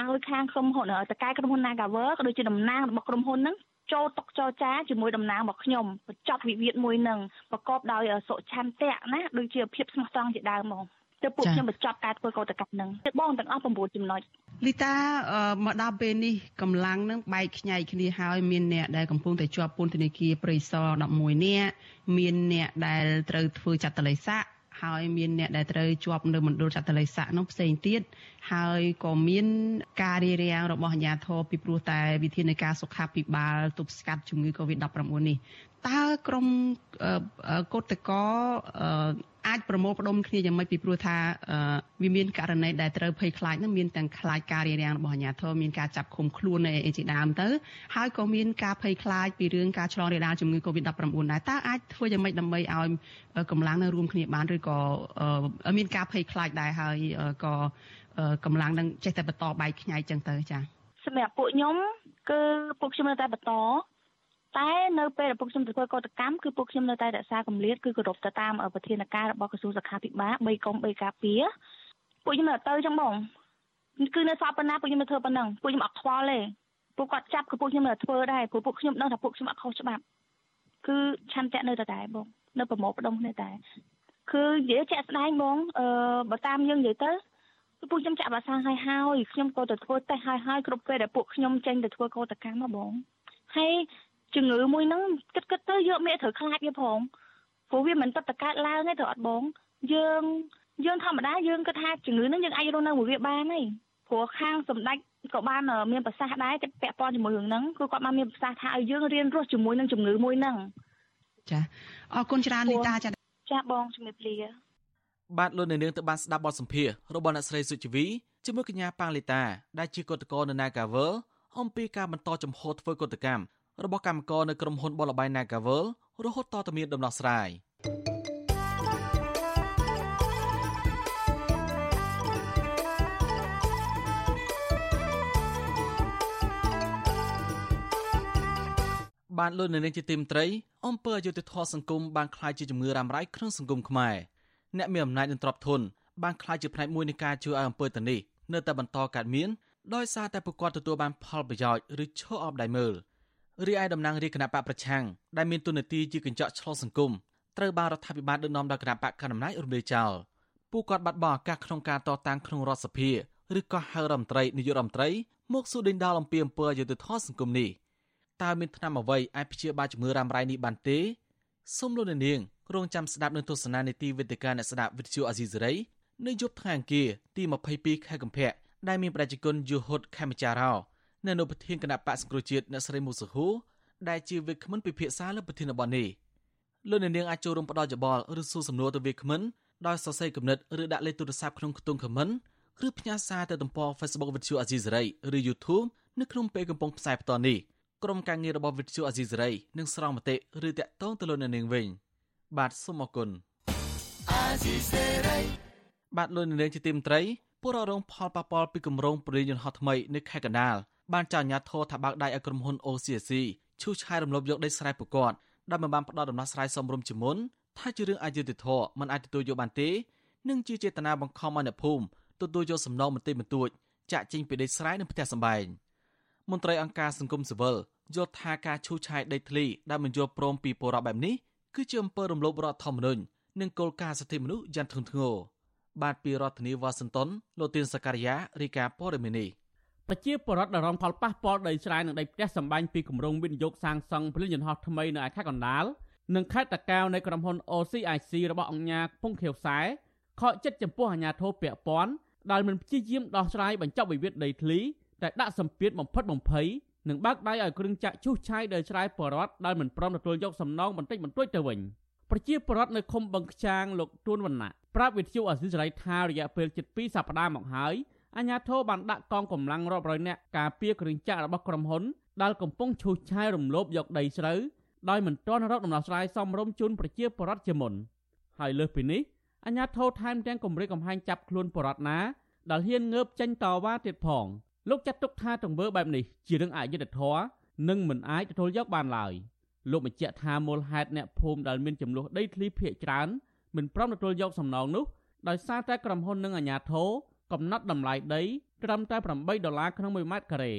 ឲ្យខាងក្រុមហ៊ុនតកែក្រុមហ៊ុន Nagawer ក៏ដូចជាតំណាងរបស់ក្រុមហ៊ុនហ្នឹងចូលតុចរចាជាមួយតំណាងរបស់ខ្ញុំបញ្ចប់វិវាទមួយនឹងប្រកបដោយសុឆន្ទៈណាដូចជាភាពស្មោះត្រង់ជាដើមហ្មង ទៅពួកខ្ញុំបញ្ចប់ការធ្វើកោតកម្មនឹងទៅបងទាំងអស់9ចំណុចលីតាមកដល់ពេលនេះកម្លាំងនឹងបែកខ្ញែកគ្នាហើយមានអ្នកដែលកំពុងតែជាប់ពន្ធនាគារព្រៃសរ11នាក់មានអ្នកដែលត្រូវធ្វើចតលេស័កហើយមានអ្នកដែលត្រូវជាប់នៅមណ្ឌលចតលេស័កនោះផ្សេងទៀតហើយក៏មានការរារាំងរបស់អាជ្ញាធរពីព្រោះតែវិធានការសុខាភិបាលទប់ស្កាត់ជំងឺ Covid-19 នេះតើក្រមកោតកោ អាចប្រមូលផ្ដុំគ្នាយ៉ាងម៉េចពីព្រោះថាវាមានករណីដែលត្រូវភ័យខ្លាចនឹងមានទាំងខ្លាចការរារាំងរបស់អាជ្ញាធរមានការចាប់ឃុំខ្លួននៅអីជាដើមទៅហើយក៏មានការភ័យខ្លាចពីរឿងការឆ្លងរាលដាលជំងឺ Covid-19 ដែរតើអាចធ្វើយ៉ាងម៉េចដើម្បីឲ្យកម្លាំងនៅរួមគ្នាបានឬក៏មានការភ័យខ្លាចដែរហើយក៏កម្លាំងនឹងចេះតែបន្តបែកខ្ញែកចឹងទៅចា៎សម្រាប់ពួកខ្ញុំគឺពួកខ្ញុំនៅតែបន្ត តែនៅពេលដែលពួកខ្ញុំធ្វើកតកម្មគឺពួកខ្ញុំនៅតែរក្សាកម្រិតគឺគោរពទៅតាមប្រធានការរបស់ក្រសួងសុខាភិបាល3កុំ3ការពារពួកខ្ញុំនៅទៅចឹងបងគឺនៅសល់ប៉ុណ្ណាពួកខ្ញុំនៅធ្វើប៉ុណ្ណឹងពួកខ្ញុំអត់ខ្វល់ទេពួកគាត់ចាប់គឺពួកខ្ញុំនៅធ្វើដែរព្រោះពួកខ្ញុំដឹងថាពួកខ្ញុំអត់ខុសច្បាប់គឺឆន្ទៈនៅតែដែរបងនៅប្រមូលផ្ដុំគ្នាតែគឺនិយាយជាក់ស្ដែងបងអឺបើតាមយើងនិយាយទៅពួកខ្ញុំចាក់វ៉ាក់សាំងហើយហើយខ្ញុំក៏ទៅធ្វើតេស្តហើយហើយគ្រប់ពេលដែលពួកខ្ញុំចេញទៅធ្វើកោតកម្មមកបងហើយ ជំងឺមួយហ្នឹងគិតគិតទៅយកមេត្រូវខ្លាចវាផងព្រោះវាមិនតតកើតឡើងទេត្រូវអត់បង យើងយើងធម្មតាយើងគិតថាជំងឺហ្នឹងយើងអាចរស់នៅមួយវាបានទេព្រោះខាងសម្ដេចក៏បានមានប្រសាសន៍ដែរតែពាក់ព័ន្ធជាមួយរឿងហ្នឹងគឺគាត់បានមានប្រសាសន៍ថាឲ្យយើងរៀនរស់ជាមួយនឹងជំងឺមួយហ្នឹងចាអរគុណច្រើនលីតាចាចាបងជំរាបលាបាទលោកនៅនាងទៅបានស្ដាប់បទសម្ភាសន៍របស់អ្នកស្រីសុជីវីជាមួយកញ្ញាប៉ាងលីតាដែលជាកតកោនៅ Nagavel អំពីការបន្តចំហធ្វើកតកម្ម របស់កម្មករនៅក្រុមហ៊ុនបលបៃ Nagavel រហូតតទៅមានដំណោះស្រាយបានលើនៅនាងជាទីមត្រីអំពើអយុធធម៌សង្គមបានខ្លាយជាជំងឺរ៉ាំរ៉ៃក្នុងសង្គមខ្មែរអ្នកមានអំណាចនឹងទ្របធនបានខ្លាយជាផ្នែកមួយនៃការជួយឲ្យអំពើទៅនេះនៅតែបន្តកើតមានដោយសារតែពួកគាត់ទទួលបានផលប្រយោជន៍ឬឈោអបដៃមើល។ រីឯតំណាងរាជគណៈបកប្រឆាំងដែលមានទុននីតិជាកញ្ចក់ឆ្លុះសង្គមត្រូវបានរដ្ឋាភិបាលដឹកនាំដោយគណៈបកកណ្ដាលអំណាចរំលាយចោលពួកគាត់បាត់បង់ឱកាសក្នុងការតតាំងក្នុងរដ្ឋសភាឬក៏ហៅរដ្ឋមន្ត្រីនាយករដ្ឋមន្ត្រីមកសួរដេញដោលអំពីអំពើអយុត្តិធម៌សង្គមនេះតើមានថ្នាំអ្វីអាចព្យាបាលជំងឺរ៉ាំរ៉ៃនេះបានទេសូមលោកនាងរងចាំស្ដាប់នឹងទស្សនានីតិវិទ្យាអ្នកស្ដាប់វិទ្យុអាស៊ីសេរីនៅយប់ថ្ងៃអង្គារទី22ខែកុម្ភៈដែលមានប្រជាជនយូហុតខេមចារោ នៅនៅប្រធានគណៈបកសង្គ្រោះជាតិអ្នកស្រីមូសុហូដែលជាវាគ្មិនពិភាក្សាលើប្រធានបទនេះលោកនាងអាចចូលរួមផ្ដល់យោបល់ឬសួរសំណួរទៅវាគ្មិនដោយសរសេរគំនិតឬដាក់លេខទូរស័ព្ទក្នុងខ្ទង់ comment ឬផ្ញើសារទៅទំព័រ Facebook វិទ្យុអាស៊ីសេរីឬ YouTube នៅក្នុងពេលកំពុងផ្សាយផ្ទាល់នេះក្រុមការងាររបស់វិទ្យុអាស៊ីសេរីនឹងស្រង់មតិឬតាក់ទងទៅលោកនាងវិញបាទសូមអរគុណអាស៊ីសេរីបាទលោកនាងជាទីមត្រីពលរងផលប៉ះពាល់ពីគម្រោងពរិយន្តហោះថ្មីនៅខេត្តកណ្ដាល បានចោទអាជ្ញាធរថាបើកដៃឲ្យក្រុមហ៊ុន OCC ឈូសឆាយរំលោភយកដីស្រែពួកគាត់ដែលមិនបានផ្ដល់ដំណោះស្រាយសមរម្យជាមុនថាជារឿងអយុត្តិធម៌មិនអាចទទួលយកបានទេនិងជាចេតនាបង្ខំឲ្យអ្នកភូមិទទួលយកសំណងមន្ទីរបន្ទួចចាក់ចេញពីដីស្រែនិងផ្ទះសម្បែងមន្ត្រីអង្គការសង្គមស៊ីវិលយល់ថាការឈូសឆាយដីធ្លីដែលមិនយល់ព្រមពីពលរដ្ឋបែបនេះគឺជាអំពើរំលោភរដ្ឋធម្មនុញ្ញនិងគោលការណ៍សិទ្ធិមនុស្សយ៉ាងធ្ងន់ធ្ងរបាទពីរដ្ឋធានីវ៉ាស៊ីនតោនលោកទៀនសកលយារីកាព័រមីនី ប្រជាពលរដ្ឋដែលរងផលប៉ះពាល់ដីស្រែនិងដីផ្ទះសម្បែងពីគម្រោងវិនិយោគសាងសង់ពលយន្តហោះថ្មីនៅឯខេត្តកណ្ដាលនិងខេត្តតាកែវនៃក្រុមហ៊ុន OCIC របស់អង្គការពងខៀវខ្សែខកចិត្តចំពោះអាជ្ញាធរពាក់ព័ន្ធដែលមិនព្យាយាមដោះស្រាយបញ្ចប់វិវាទដីធ្លីតែដាក់សម្ពាធបំផិតបំភ័យនិងបើកដៃឲ្យគ្រឿងចាក់ឈូសឆាយដោយឆ្លៃបរដ្ឋដែលមិនព្រមទទួលយកសំណងបន្តិចបន្តួចទៅវិញប្រជាពលរដ្ឋនៅឃុំបឹងខ្ចាងលោកទួនវណ្ណៈប្រាប់វិទ្យុអសិលសេរីថារយៈពេលជិត2សប្តាហ៍មកហើយ អាជ្ញាធរបានដាក់កងកម្លាំងរាប់រយនាក់ការពារគ្រឿងចាក់របស់ក្រុមហ៊ុនដែលកំពុងឈូសឆាយរំលោភយកដីស្រូវដោយមិនទាន់រកដំណោះស្រាយសមរម្យជូនប្រជាពលរដ្ឋជាមុនហើយលើសពីនេះអាជ្ញាធរថែមទាំងគម្រិតកំហែងចាប់ខ្លួនពលរដ្ឋណាដែលហ៊ានងើបចេញតវ៉ាទៀតផងលោកចាត់ទុកថាទង្វើបែបនេះជារឿងអយុត្តិធម៌និងមិនអាចទទួលយកបានឡើយលោកបញ្ជាក់ថាមូលហេតុអ្នកភូមិដែលមានចំនួនដីធ្លីភាគច្រើនមិនព្រមទទួលយកសំណងនោះដោយសារតែក្រុមហ៊ុននិងអាជ្ញាធរ កំណត់តម្លៃដីត្រឹមតែ8ដុល្លារក្នុង1ម៉ែត្រការ៉េ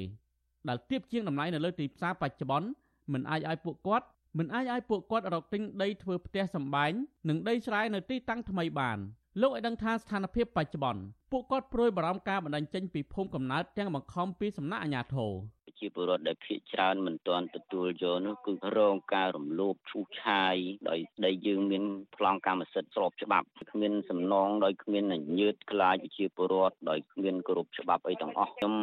ដែលទាបជាងតម្លៃនៅលើទីផ្សារបច្ចុប្បន្នមិនអាចឲ្យពួកគាត់មិនអាចឲ្យពួកគាត់រកទិញដីធ្វើផ្ទះសម្បែងនិងដីស្រែនៅទីតាំងថ្មីបានលោកឲ្យដឹងថាស្ថានភាពបច្ចុប្បន្នពួកគាត់ព្រួយបារម្ភការបណ្ដឹងចេញពីភូមិកំណើតទាំងបង្ខំពីសំណាក់អាជ្ញាធរ ជាពលរដ្ឋដែលភៀសច្រើនមិនទាន់ទទួលយកនោះគឺរងការរំលោភឈូសឆាយដោយដីយើងមានប្លង់កម្មសិទ្ធិស្របច្បាប់គ្មានសំណងដោយគ្មានអញ្ញើតខ្លាចជាពលរដ្ឋដោយគ្មានគោរពច្បាប់អីទាំងអស់ខ្ញុំ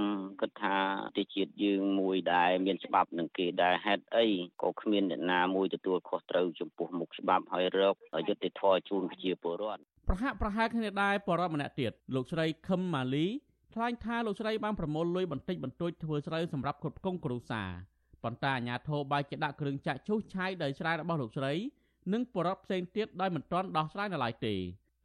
គិតថាប្រទេសជាតិយើងមួយដែលមានច្បាប់នឹងគេដែលហេតុអីក៏គ្មានអ្នកណាមួយទទួលខុសត្រូវចំពោះមុខច្បាប់ហើយរកយុត្តិធម៌ជូនប្រជាពលរដ្ឋប្រហាក់ប្រហែលគ្នាដែរបរិបម្នាក់ទៀតលោកស្រីខឹមម៉ាលី ថ្លែងថាលោកស្រីបានប្រមូលលុយបន្តិចបន្តួចធ្វើស្រូវសម្រាប់គ្រប់គ្រងគ្រួសារប៉ុន្តែអាជ្ញាធរបាយជាដាក់គ្រឿងចាក់ឈូសឆាយដោយស្រែរបស់លោកស្រីនិងបរិបផ្សេងទៀតដោយមិនទាន់ដោះស្រាយនៅឡើយទេ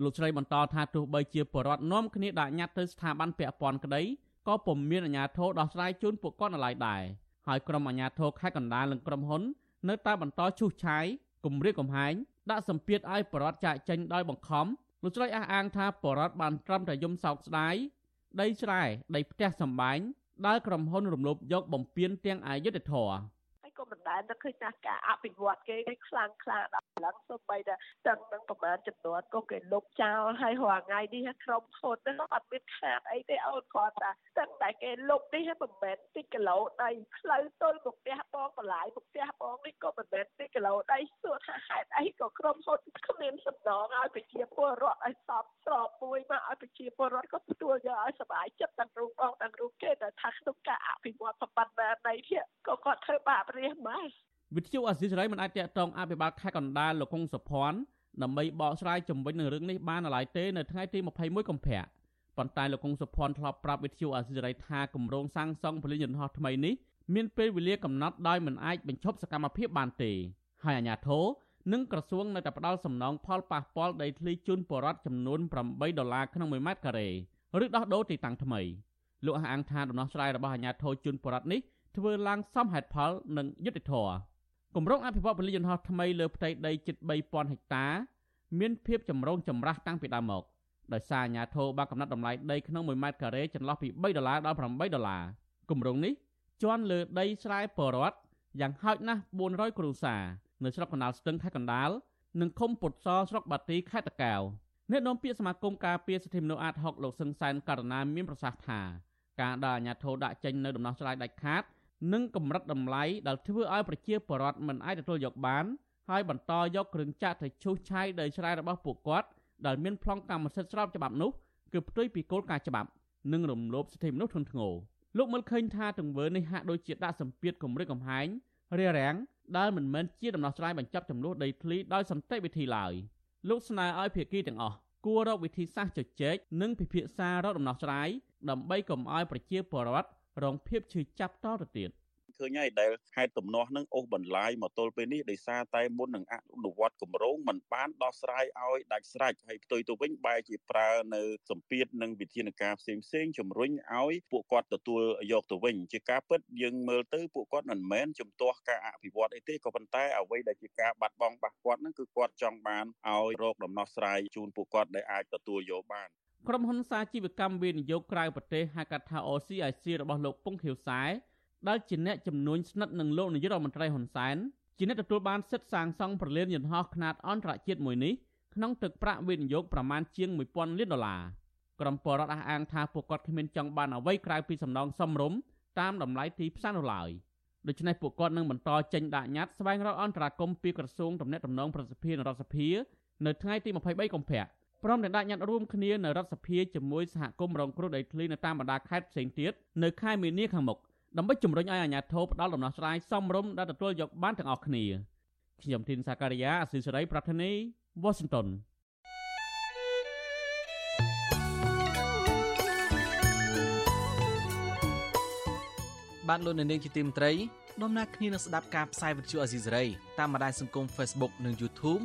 លោកស្រីបន្តថាទោះបីជាបរិបនាំគ្នាដាក់ញត្តិទៅស្ថាប័នពាក់ព័ន្ធក្តីក៏ពុំមានអាជ្ញាធរដោះស្រាយជូនពួកគាត់នៅឡើយដែរហើយក្រុមអាជ្ញាធរខេត្តកណ្ដាលនិងក្រុមហ៊ុននៅតែបន្តឈូសឆាយគម្រាមកំហែងដាក់សម្ពាធឲ្យបរិបចាក់ចេញដោយបង្ខំលោកស្រីអះអាងថាបរិបបានត្រឹមតែយំសោកស្ដាយ ដីស្រែ ដីផ្ទះសម្បែង ដែលក្រុមហ៊ុនរំលោភយកបំពេញទាំងអយុធធរ ក៏មិនដែលនឹកឃើញថាការអភិវឌ្ឍគេគេខ្លាំងខ្លាដល់ឡើងសូម្បីតែទាំងនឹងប្រមាណចំនួនក៏គេលុបចោលហើយរាល់ថ្ងៃនេះក្រុមហ៊ុនហ្នឹងអត់មានខាតអីទេអូនគាត់ថាទាំងតែគេលុបនេះមិនមែនទីគីឡូដីផ្លូវទល់មកផ្ទះបងបន្លាយមកផ្ទះបងនេះក៏មិនមែនទីគីឡូដីសួរថាហេតុអីក៏ក្រុមហ៊ុនគ្មានសំណងឲ្យប្រជាពលរដ្ឋឲ្យសពស្របមួយមកឲ្យប្រជាពលរដ្ឋក៏ទទួលយកឲ្យសុបាយចិត្តទាំងរូបបងទាំងរូបគេតែថាក្នុងការអភិវឌ្ឍប្រព័ន្ធដីនេះក៏គាត់ធ្វើបាបរាជម៉ែវិទ្យុអស៊ីសេរីមិនអាចតាក់ទងអភិបាលខេត្តកណ្ដាលលោកកុងសុភ័ណ្ឌដើម្បីបកស្រាយជំវិញនឹងរឿងនេះបានឡើយទេនៅថ្ងៃទី21កុម្ភៈប៉ុន្តែលោកកុងសុភ័ណ្ឌធ្លាប់ប្រាប់វិទ្យុអាស៊ីសេរីថាគម្រោងសាងសង់ពលិយន្តហោះថ្មីនេះមានពេលវេលាកំណត់ដោយមិនអាចបញ្ឈប់សកម្មភាពបានទេហើយអាជ្ញាធរនិងក្រសួងនៅតែផ្ដល់សំណងផលប៉ះពាល់ដីធ្លីជូនបរដ្ឋចំនួន8ដុល្លារក្នុង1ម៉ែត្រការ៉េឬដោះដូរទីតាំងថ្មីលោកអះអាងថាដំណោះស្រាយរបស់អាជ្ញាធរជូនបរដ្ឋនេះ ធ្វើឡើងសមហេតុផល និងយុត្តិធម៌គម្រោងអភិវឌ្ឍពលិយន្តហោះថ្មីលើផ្ទៃដីជិត3000ហិកតា មានភាពចម្រូងចម្រាសតាំងពីដើមមកដោយសារអាជ្ញាធរបានកំណត់តម្លៃដីក្នុង1ម៉ែត្រការ៉េចន្លោះពី3ដុល្លារដល់8ដុល្លារគម្រោងនេះជន់លើដីស្រែបរដ្ឋយ៉ាងហោចណាស់400គ្រួសារនៅស្រុកកណ្ដាលស្ទឹងខេត្តកណ្ដាលនិងឃុំពុតសស្រុកបាទីខេត្តតាកែវអ្នកនាំពាក្យសមាគមការពារសិទ្ធិមនុស្សអាត60លោកសឹងសែនករណាមានប្រសាសន៍ថាការដែលអាជ្ញាធរដាក់ចេញនៅដំណោះស្រាយដាច់ខាត និងកម្រិតតម្លៃដែលធ្វើឲ្យប្រជាពលរដ្ឋមិនអាចទទួលយកបាន ហើយបន្តយកគ្រឿងចាក់ទៅឈូសឆាយដីស្រែរបស់ពួកគាត់ដែលមានប្លង់កម្មសិទ្ធិស្របច្បាប់នោះគឺផ្ទុយពីគោលការណ៍ច្បាប់និងរំលោភសិទ្ធិមនុស្សធ្ងន់ធ្ងរលោកមើលឃើញថាទង្វើនេះហាក់ដូចជាដាក់សម្ពាធគម្រិតកំហែងរារាំងដែលមិនមែនជាដំណោះស្រាយបញ្ចប់ចំនួនដីធ្លីដោយសន្តិវិធីឡើយលោកស្នើឲ្យភាគីទាំងអស់គួររកវិធីសាស្ត្រជជែកនិងពិភាក្សារកដំណោះស្រាយដើម្បីកុំឲ្យប្រជាពលរដ្ឋ រងភាពឈឺចាប់តទៅទៀតឃើញហើយដែលហេតុទំនាស់នឹងអូសបន្លាយមកទល់ពេលនេះដោយសារតែមុននឹងអនុវត្តគម្រោងมันបានដោះស្រាយឲ្យដាច់ស្រេចហើយផ្ទុយទៅវិញបែរជាប្រើនៅសម្ពាធនិងវិធានការផ្សេងផ្សេងជំរុញឲ្យពួកគាត់ទទួលយកទៅវិញជាការពិតយើងមើលទៅពួកគាត់មិនមែនជំទាស់ការអភិវឌ្ឍអីទេក៏ប៉ុន្តែអ្វីដែលជាការបាត់បង់បាស់គាត់ហ្នឹងគឺគាត់ចង់បានឲ្យរកដំណោះស្រាយជូនពួកគាត់ដែលអាចទទួលយកបាន ក្រុមហ៊ុនសាជីវកម្មវិនិយោគក្រៅប្រទេសហៅកាត់ថា OCIC របស់លោកពុងខៀវសែដែលជាអ្នកជំនួញស្និទ្ធនឹងលោកនាយករដ្ឋមន្ត្រីហ៊ុនសែនជាអ្នកទទួលបានសិទ្ធិសាងសង់ប្រលានយន្តហោះខ្នាតអន្តរជាតិមួយនេះក្នុងទឹកប្រាក់វិនិយោគប្រមាណជាង1000លានដុល្លារក្រុមពលរដ្ឋអះអាងថាពួកគាត់គ្មានចង់បានអ្វីក្រៅពីសំណងសំរុំតាមតម្លៃទីផ្សារនោះឡើយដូច្នេះពួកគាត់នឹងបន្តចេញដាក់ញត្តិស្វែងរកអន្តរាគមន៍ពីក្រសួងទំនាក់ទំនងប្រសិទ្ធភាពនរដ្ឋសភានៅថ្ងៃទី23កុម្ភៈ ព្រមទាំងដាក់ញត្តិរួមគ្នានៅរដ្ឋសភាជាមួយសហគមន៍រងគ្រោះដីធ្លីនៅតាមបណ្ដាខេត្តផ្សេងទៀតនៅខែមីនាខាងមុខដើម្បីជំរុញឲ្យអាជ្ញាធរផ្ដល់ដំណោះស្រាយសមរម្យដែលទទួលយកបានទាំងអស់គ្នាខ្ញុំធីនសាការីយ៉ាអសិសរីប្រធានីវ៉ាស៊ីនតោនបានលោកនៅនាងជាទីមត្រីដំណើរគ្នានឹងស្ដាប់ការផ្សាយវិទ្យុអេស៊ីសរ៉ៃតាមបណ្ដាញសង្គម Facebook និង YouTube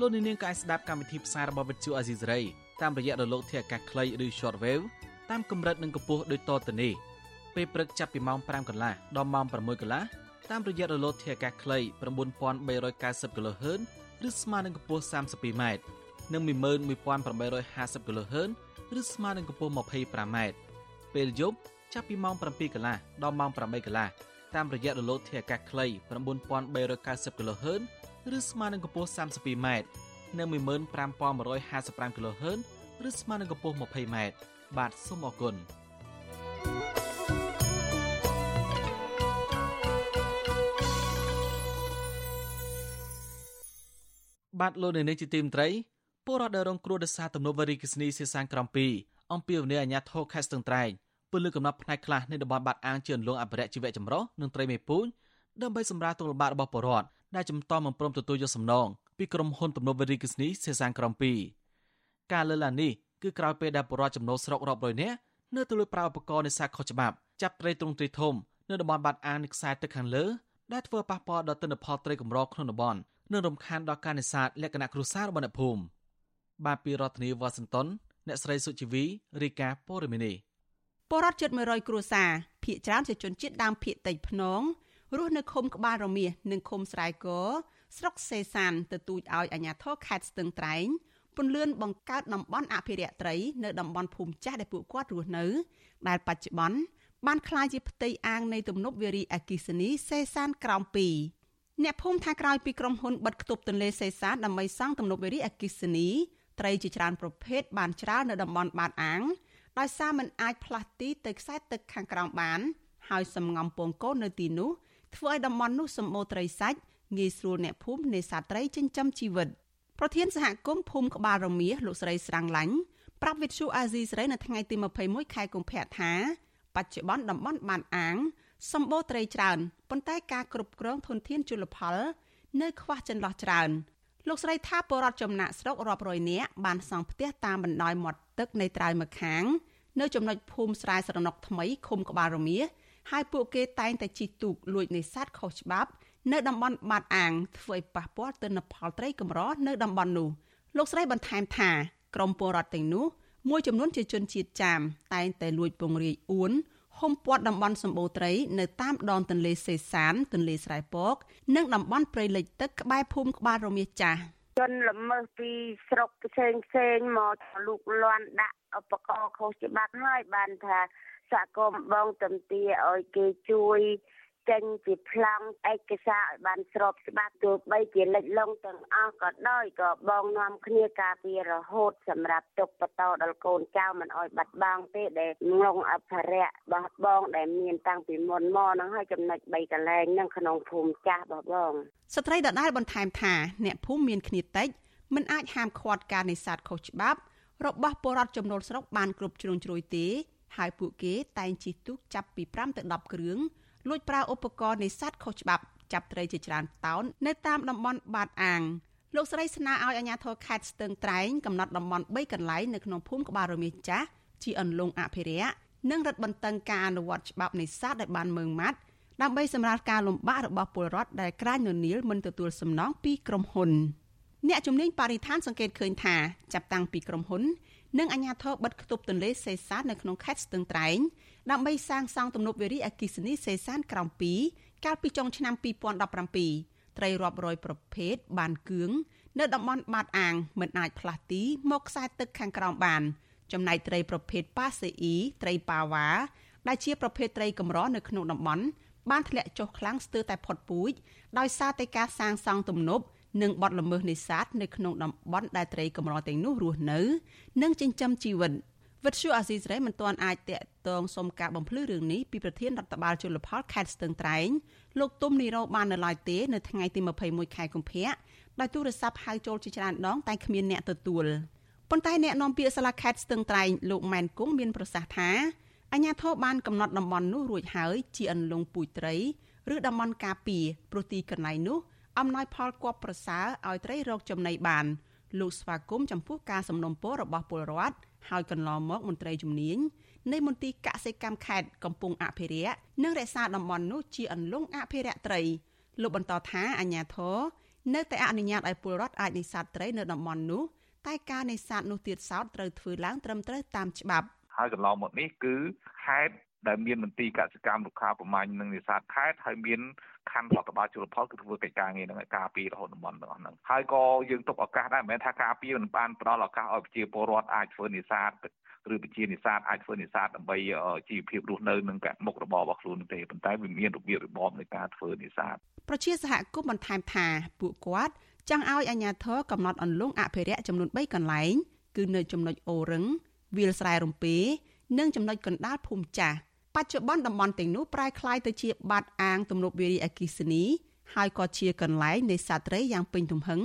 លោកនៅនាងក៏អាចស្ដាប់កម្មវិធីផ្សាយរបស់វិទ្យុអេស៊ីសរ៉ៃតាមរយៈរលកធាតុអាកាសខ្លីឬ Shortwave តាមកម្រិតនិងកម្ពស់ដូចតទៅនេះ។ពេលព្រឹកចាប់ពីម៉ោង5កន្លះដល់ម៉ោង6កន្លះតាមរយៈរលកធាតុអាកាសខ្លី9390 kHz ឬស្មើនឹងកម្ពស់ 32m និង11850 kHz ឬស្មើនឹងកម្ពស់ 25m ពេលយប់ចាប់ពីម៉ោង7កន្លះដល់ម៉ោង8កន្លះតាមរយៈរលកធាតុអាកាសខ្លី9390 kHz ឬស្មើនឹងកម្ពស់ 32m និង15155 kHz ឬស្មើនឹងកម្ពស់ 20m បាទសូមអរគុណបាទលោកនៅនេះជាទីមត្រីពលរដ្ឋដែលរងគ្រោះដោយសារទំនប់វារីអគ្គិសនីសេសានក្រំ2អំពីវនីអាញាធរខេត្តស្ទឹងត្រែងពលលើកំណត់ផ្នែកខ្លះនៃតំបន់បាត់អាងជឿនលងអភិរក្សជីវៈចម្រុះនិងត្រីមេពូជដើម្បីសម្រាប់ទុកលំបាករបស់ពលរដ្ឋ ដែលចំតមិនព្រមទទួលយកសំណងពីក្រុមហ៊ុនទំនប់វារីអគ្គិសនីសេសានក្រំ2ការលើកឡើងនេះគឺក្រោយពេលដែលពលរដ្ឋចំណូលស្រុករាប់រយនាក់នៅទៅលើប្រើឧបករណ៍នេសាទខុសច្បាប់ចាប់ត្រីទ្រង់ទ្រីធំនៅតំបន់បាត់អាងនៃខ្សែទឹកខាងលើដែលធ្វើប៉ះពាល់ដល់ទិន្នផលត្រីកម្រក្នុងតំបន់និងរំខានដល់ការនេសាទលក្ខណៈគ្រួសាររបស់អ្នកភូមិបាទពីរដ្ឋធានីវ៉ាស៊ីនតោនអ្នកស្រីសុជីវីរាយការណ៍ព័ត៌មាននេះពលរដ្ឋជិត100គ្រួសារភ ieck ច្រើនជាជនជាតិដើមភ ieck តិចភ្នង រស់នៅឃុំក្បាលរមៀសនិងឃុំស្រែកស្រុកសេសានទទូចឲ្យអាជ្ញាធរខេត្តស្ទឹងត្រែងពន្លឿនបង្កើតតំបន់អភិរក្សត្រីនៅតំបន់ភូមិចាស់ដែលពួកគាត់រស់នៅ ដែលបច្ចុប្បន្នបានក្លាយជាផ្ទៃអាងនៃទំនប់វារីអគិសនីសេសានក្រោម2អ្នកភូមិថាក្រោយពីក្រុមហ៊ុនបិទគប់ទន្លេសេសានដើម្បីសង់ទំនប់វារីអគ្គិសនីត្រីជាច្រើនប្រភេទបានច្រើននៅតំបន់បាតអាងដោយសារมันអាចផ្លាស់ទីទៅខ្សែទឹកខាងក្រោមបាន ហើយសំងំពងកូននៅទីនោះ ធ្វើឲ្យតំបន់នោះសម្បូរត្រីសាច់ងាយស្រួលអ្នកភូមិនេសាទត្រីចិញ្ចឹមជីវិតប្រធានសហគមន៍ភូមិក្បាលរមៀសលោកស្រីស្រាំងឡាញ់ប្រាប់វិទ្យុអាស៊ីសេរីនៅថ្ងៃទី21ខែកុម្ភៈថាបច្ចុប្បន្នតំបន់បាតអាងសម្បូរត្រីច្រើនប៉ុន្តែការគ្រប់គ្រងធនធានជលផល នៅខ្វះចន្លោះច្រើនលោកស្រីថាបរដ្ឋចំណាក់ស្រុករាប់រយនាក់បានសង់ផ្ទះតាមបណ្ដោយមាត់ទឹកនៃត្រើយម្ខាង នៅចំណុចភូមិស្រែស្រណុកថ្មីឃុំក្បាលរមៀ ហើយពួកគេតែងតែជិះទូកលួចនេសាទខុសច្បាប់ នៅតំបន់បាតអាងធ្វើឲ្យប៉ះពាល់ទៅនឹងផលត្រីកម្រនៅតំបន់នោះលោកស្រីបន្ថែមថាក្រមពលរដ្ឋទាំងនោះមួយចំនួនជាជនជាតិចាមតែងតែលួចពង្រាយអួនហុំព័ទ្ធតំបន់សម្បូរត្រីនៅតាមដងទន្លេសេសាន ទន្លេស្រែពក និងតំបន់ព្រៃលិចទឹកក្បែរភូមិក្បាលរមៀចាស់ជនល្មើសពីស្រុកផ្សេងផ្សេងមកលូកលាន់ដាក់ឧបករណ៍ខុសច្បាប់ហើយបានថា សហគមន៍បងតំទាឲ្យគេជួយចេញពីប្លង់ឯកសារឲ្យបានស្របច្បាប់ទោះបីជាលិចលង់ទាំងអស់ក៏ដោយក៏បងនាំគ្នាការពាររហូតសម្រាប់ទុកបន្តដល់កូនចៅមិនឲ្យបាត់បង់ទេដែលងងអភិរក្សរបស់បង ដែលមានតាំងពីមុនមកហ្នឹងហើយចំណុច3កន្លែងហ្នឹងក្នុងភូមិចាស់របស់បងស្ត្រីដដែលបន្ថែមថាអ្នកភូមិមានគ្នាតិចមិនអាចហាមឃាត់ការនេសាទខុសច្បាប់របស់ពលរដ្ឋចំណូលស្រុកបានគ្រប់ជ្រុងជ្រោយទេ ហើយពួកគេតែងជិះទូកចាប់ពី5ទៅ10គ្រឿងលួចប្រើឧបករណ៍នេសាទខុសច្បាប់ចាប់ត្រីជាច្រើនតោននៅតាមតំបន់បាតអាងលោកស្រីស្នើឲ្យអាជ្ញាធរខេត្តស្ទឹងត្រែងកំណត់តំបន់3កន្លែងនៅក្នុងភូមិក្បាលរមៀចាស់ជាអន្លង់អភិរក្សនិងរឹតបន្តឹងការអនុវត្តច្បាប់នេសាទដែលបានមើងម៉ាត់ដើម្បីសម្រាលការលំបាករបស់ពលរដ្ឋដែលក្រាញននៀលមិនទទួលសំណងពីក្រុមហ៊ុនអ្នកជំនាញបរិស្ថានសង្កេតឃើញថាចាប់តាំងពីក្រុមហ៊ុន និងអាជ្ញាធរបិទគប់ទន្លេសេសាននៅក្នុងខេត្តស្ទឹងត្រែងដើម្បីសាងសង់ទំនប់វារីអគ្គិសនីសេសានក្រោម2កាលពីចុងឆ្នាំ2017ត្រីរាប់រយប្រភេទបានគឿងនៅតំបន់បាតអាងមិនអាចផ្លាស់ទីមកខ្សែទឹកខាងក្រោមបាន ចំណែកត្រីប្រភេទប៉ាសេអ៊ីត្រីប៉ាវ៉ាដែលជាប្រភេទត្រីកម្រនៅក្នុងតំបន់បានធ្លាក់ចុះខ្លាំងស្ទើរតែផុតពូជដោយសារតែការសាងសង់ទំនប់ និងបទល្មើសនេសាទនៅក្នុងតំបន់ដែលត្រីកម្រទាំងនោះរស់នៅ និងចិញ្ចឹមជីវិតវិទ្យុអាស៊ីសេរីមិនទាន់អាចតាក់ទងសុំការបំភ្លឺរឿងនេះពីប្រធានរដ្ឋបាលជលផលខេត្តស្ទឹងត្រែងលោកទុំនីរ៉ូបាននៅឡើយទេនៅថ្ងៃទី21ខែកុម្ភៈដោយទូរស័ព្ទហៅចូលជាច្រើនដងតែគ្មានអ្នកទទួលប៉ុន្តែអ្នកនាំពាក្យសាលាខេត្តស្ទឹងត្រែងលោកម៉ែនគង់មានប្រសាសន៍ថាអាជ្ញាធរបានកំណត់តំបន់នោះរួចហើយជាអន្លង់ពូជត្រីឬតំបន់ការពារព្រោះទីកន្លែងនោះ អំណោយផលគប់ប្រសើរឲ្យត្រីរកចំណីបានលោកស្វាគមន៍ចំពោះការសំណុំពររបស់ពលរដ្ឋហើយកន្លងមកមន្ត្រីជំនាញនៃមន្ទីរកសិកម្មខេត្តកំពុងអភិរក្សនិងរក្សាតំបន់នោះជាអន្លង់អភិរក្សត្រីលោកបន្តថាអាជ្ញាធរនៅតែអនុញ្ញាតឲ្យពលរដ្ឋអាចនេសាទត្រីនៅតំបន់នោះតែការនេសាទនោះទៀតសោតត្រូវធ្វើឡើងត្រឹមត្រូវតាមច្បាប់ហើយកន្លងមកនេះគឺខេត្ត ដែលមានមន្ទីរកសិកម្មរុក្ខាប្រមាញ់និងនេសាទខេត្តហើយមានខណ្ឌរដ្ឋបាលជលផលគឺធ្វើកិច្ចការងារហ្នឹងឲ្យការពាររហូតតំបន់ទាំងអស់ហ្នឹងហើយក៏យើងទុកឱកាសដែរមិនមែនថាការពារមិនបានផ្ដល់ឱកាសឲ្យប្រជាពលរដ្ឋអាចធ្វើនេសាទឬប្រជានេសាទអាចធ្វើនេសាទដើម្បីជីវភាពរស់នៅនិងកមុខរបររបស់ខ្លួនទេប៉ុន្តែវាមានរបៀបរបបនៃការធ្វើនេសាទប្រជាសហគមន៍បន្ថែមថាពួកគាត់ចង់ឲ្យអាជ្ញាធរកំណត់អន្លង់អភិរក្សចំនួន3កន្លែងគឺនៅចំណុចអូរឹងវាលស្រែរំពេនិងចំណុចកណ្ដាលភូមិចាស់ បច្ចុប្បន្នតំបន់ទាំងនោះប្រែក្លាយទៅជាបាតអាងទំនប់វារីអគ្គិសនីហើយក៏ជាកន្លែងនេសាទត្រីយ៉ាងពេញទំហឹង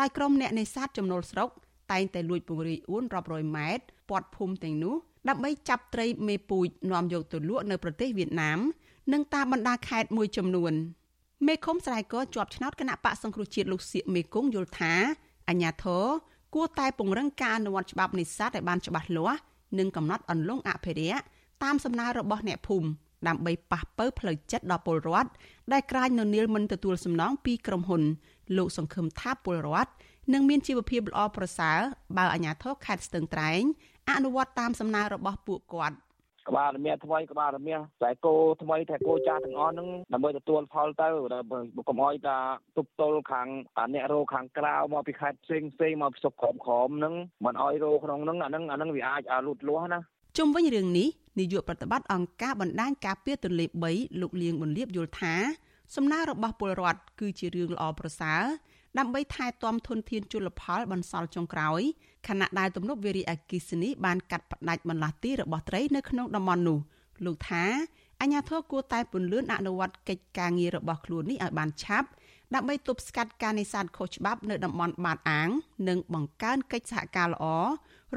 ដោយក្រុមអ្នកនេសាទចំណូលស្រុកតែងតែលួចពង្រាយអួនរាប់រយម៉ែត្រពាត់ភូមិទាំងនោះដើម្បីចាប់ត្រីមេពូជនាំយកទៅលក់នៅប្រទេសវៀតណាមនិងតាមបណ្ដាខេត្តមួយចំនួនមេឃុំស្រែកជាប់ឆ្នោតគណៈបកសង្គ្រោះជាតិលោកសៀកមេគង្គយល់ថាអញ្ញាធរគួរតែពង្រឹងការអនុវត្តច្បាប់នេសាទឲ្យបានច្បាស់លាស់និងកំណត់អន្លង់អភិរក្ស តាមសំណើរបស់អ្នកភូមិដើម្បីប៉ះប៉ូវផ្លូវចិត្តដល់ពលរដ្ឋដែលក្រាញនៅនីលមិនទទួលសំណងពីក្រុមហ៊ុន លោកសង្ឃឹមថាពលរដ្ឋនឹងមានជីវភាពល្អប្រសើរបើអាជ្ញាធរខេត្តស្ទឹងត្រែងអនុវត្តតាមសំណើរបស់ពួកគាត់ក្បាលរមៀថ្មីក្បាលរមៀខ្សែគោថ្មីតែគោចាស់ទាំងអស់ហ្នឹងដើម្បីទទួលផលទៅដើម្បីកុំឲ្យថាទប់ទល់ខាងអ្នករោខាងក្រៅមកពីខេត្តផ្សេងផ្សេងមកពីសុកក្រមក្រមហ្នឹងមិនឲ្យរោក្នុងហ្នឹងអាហ្នឹងអាហ្នឹងវាអាចលូតលាស់ណា ជុំវិញរឿងនេះនាយកប្រតិបត្តិអង្គការបណ្ដាញការពារទន្លេ3លោកលៀងបន្លាបយល់ថាសំណើរបស់ពលរដ្ឋគឺជារឿងល្អប្រសើរដើម្បីថែទាំធនធានជលផលបន្សល់ចុងក្រោយខណៈដែលទំនប់វារីអគ្គិសនីបានកាត់ផ្ដាច់បន្លាស់ទីរបស់ត្រីនៅក្នុងតំបន់នោះលោកថាអាញាធរគួរតែពន្លឿនអនុវត្តកិច្ចការងាររបស់ខ្លួននេះឲ្យបានឆាប់ដើម្បីទប់ស្កាត់ការនេសាទខុសច្បាប់នៅតំបន់បាតអាង និងបង្កើនកិច្ចសហការល្អ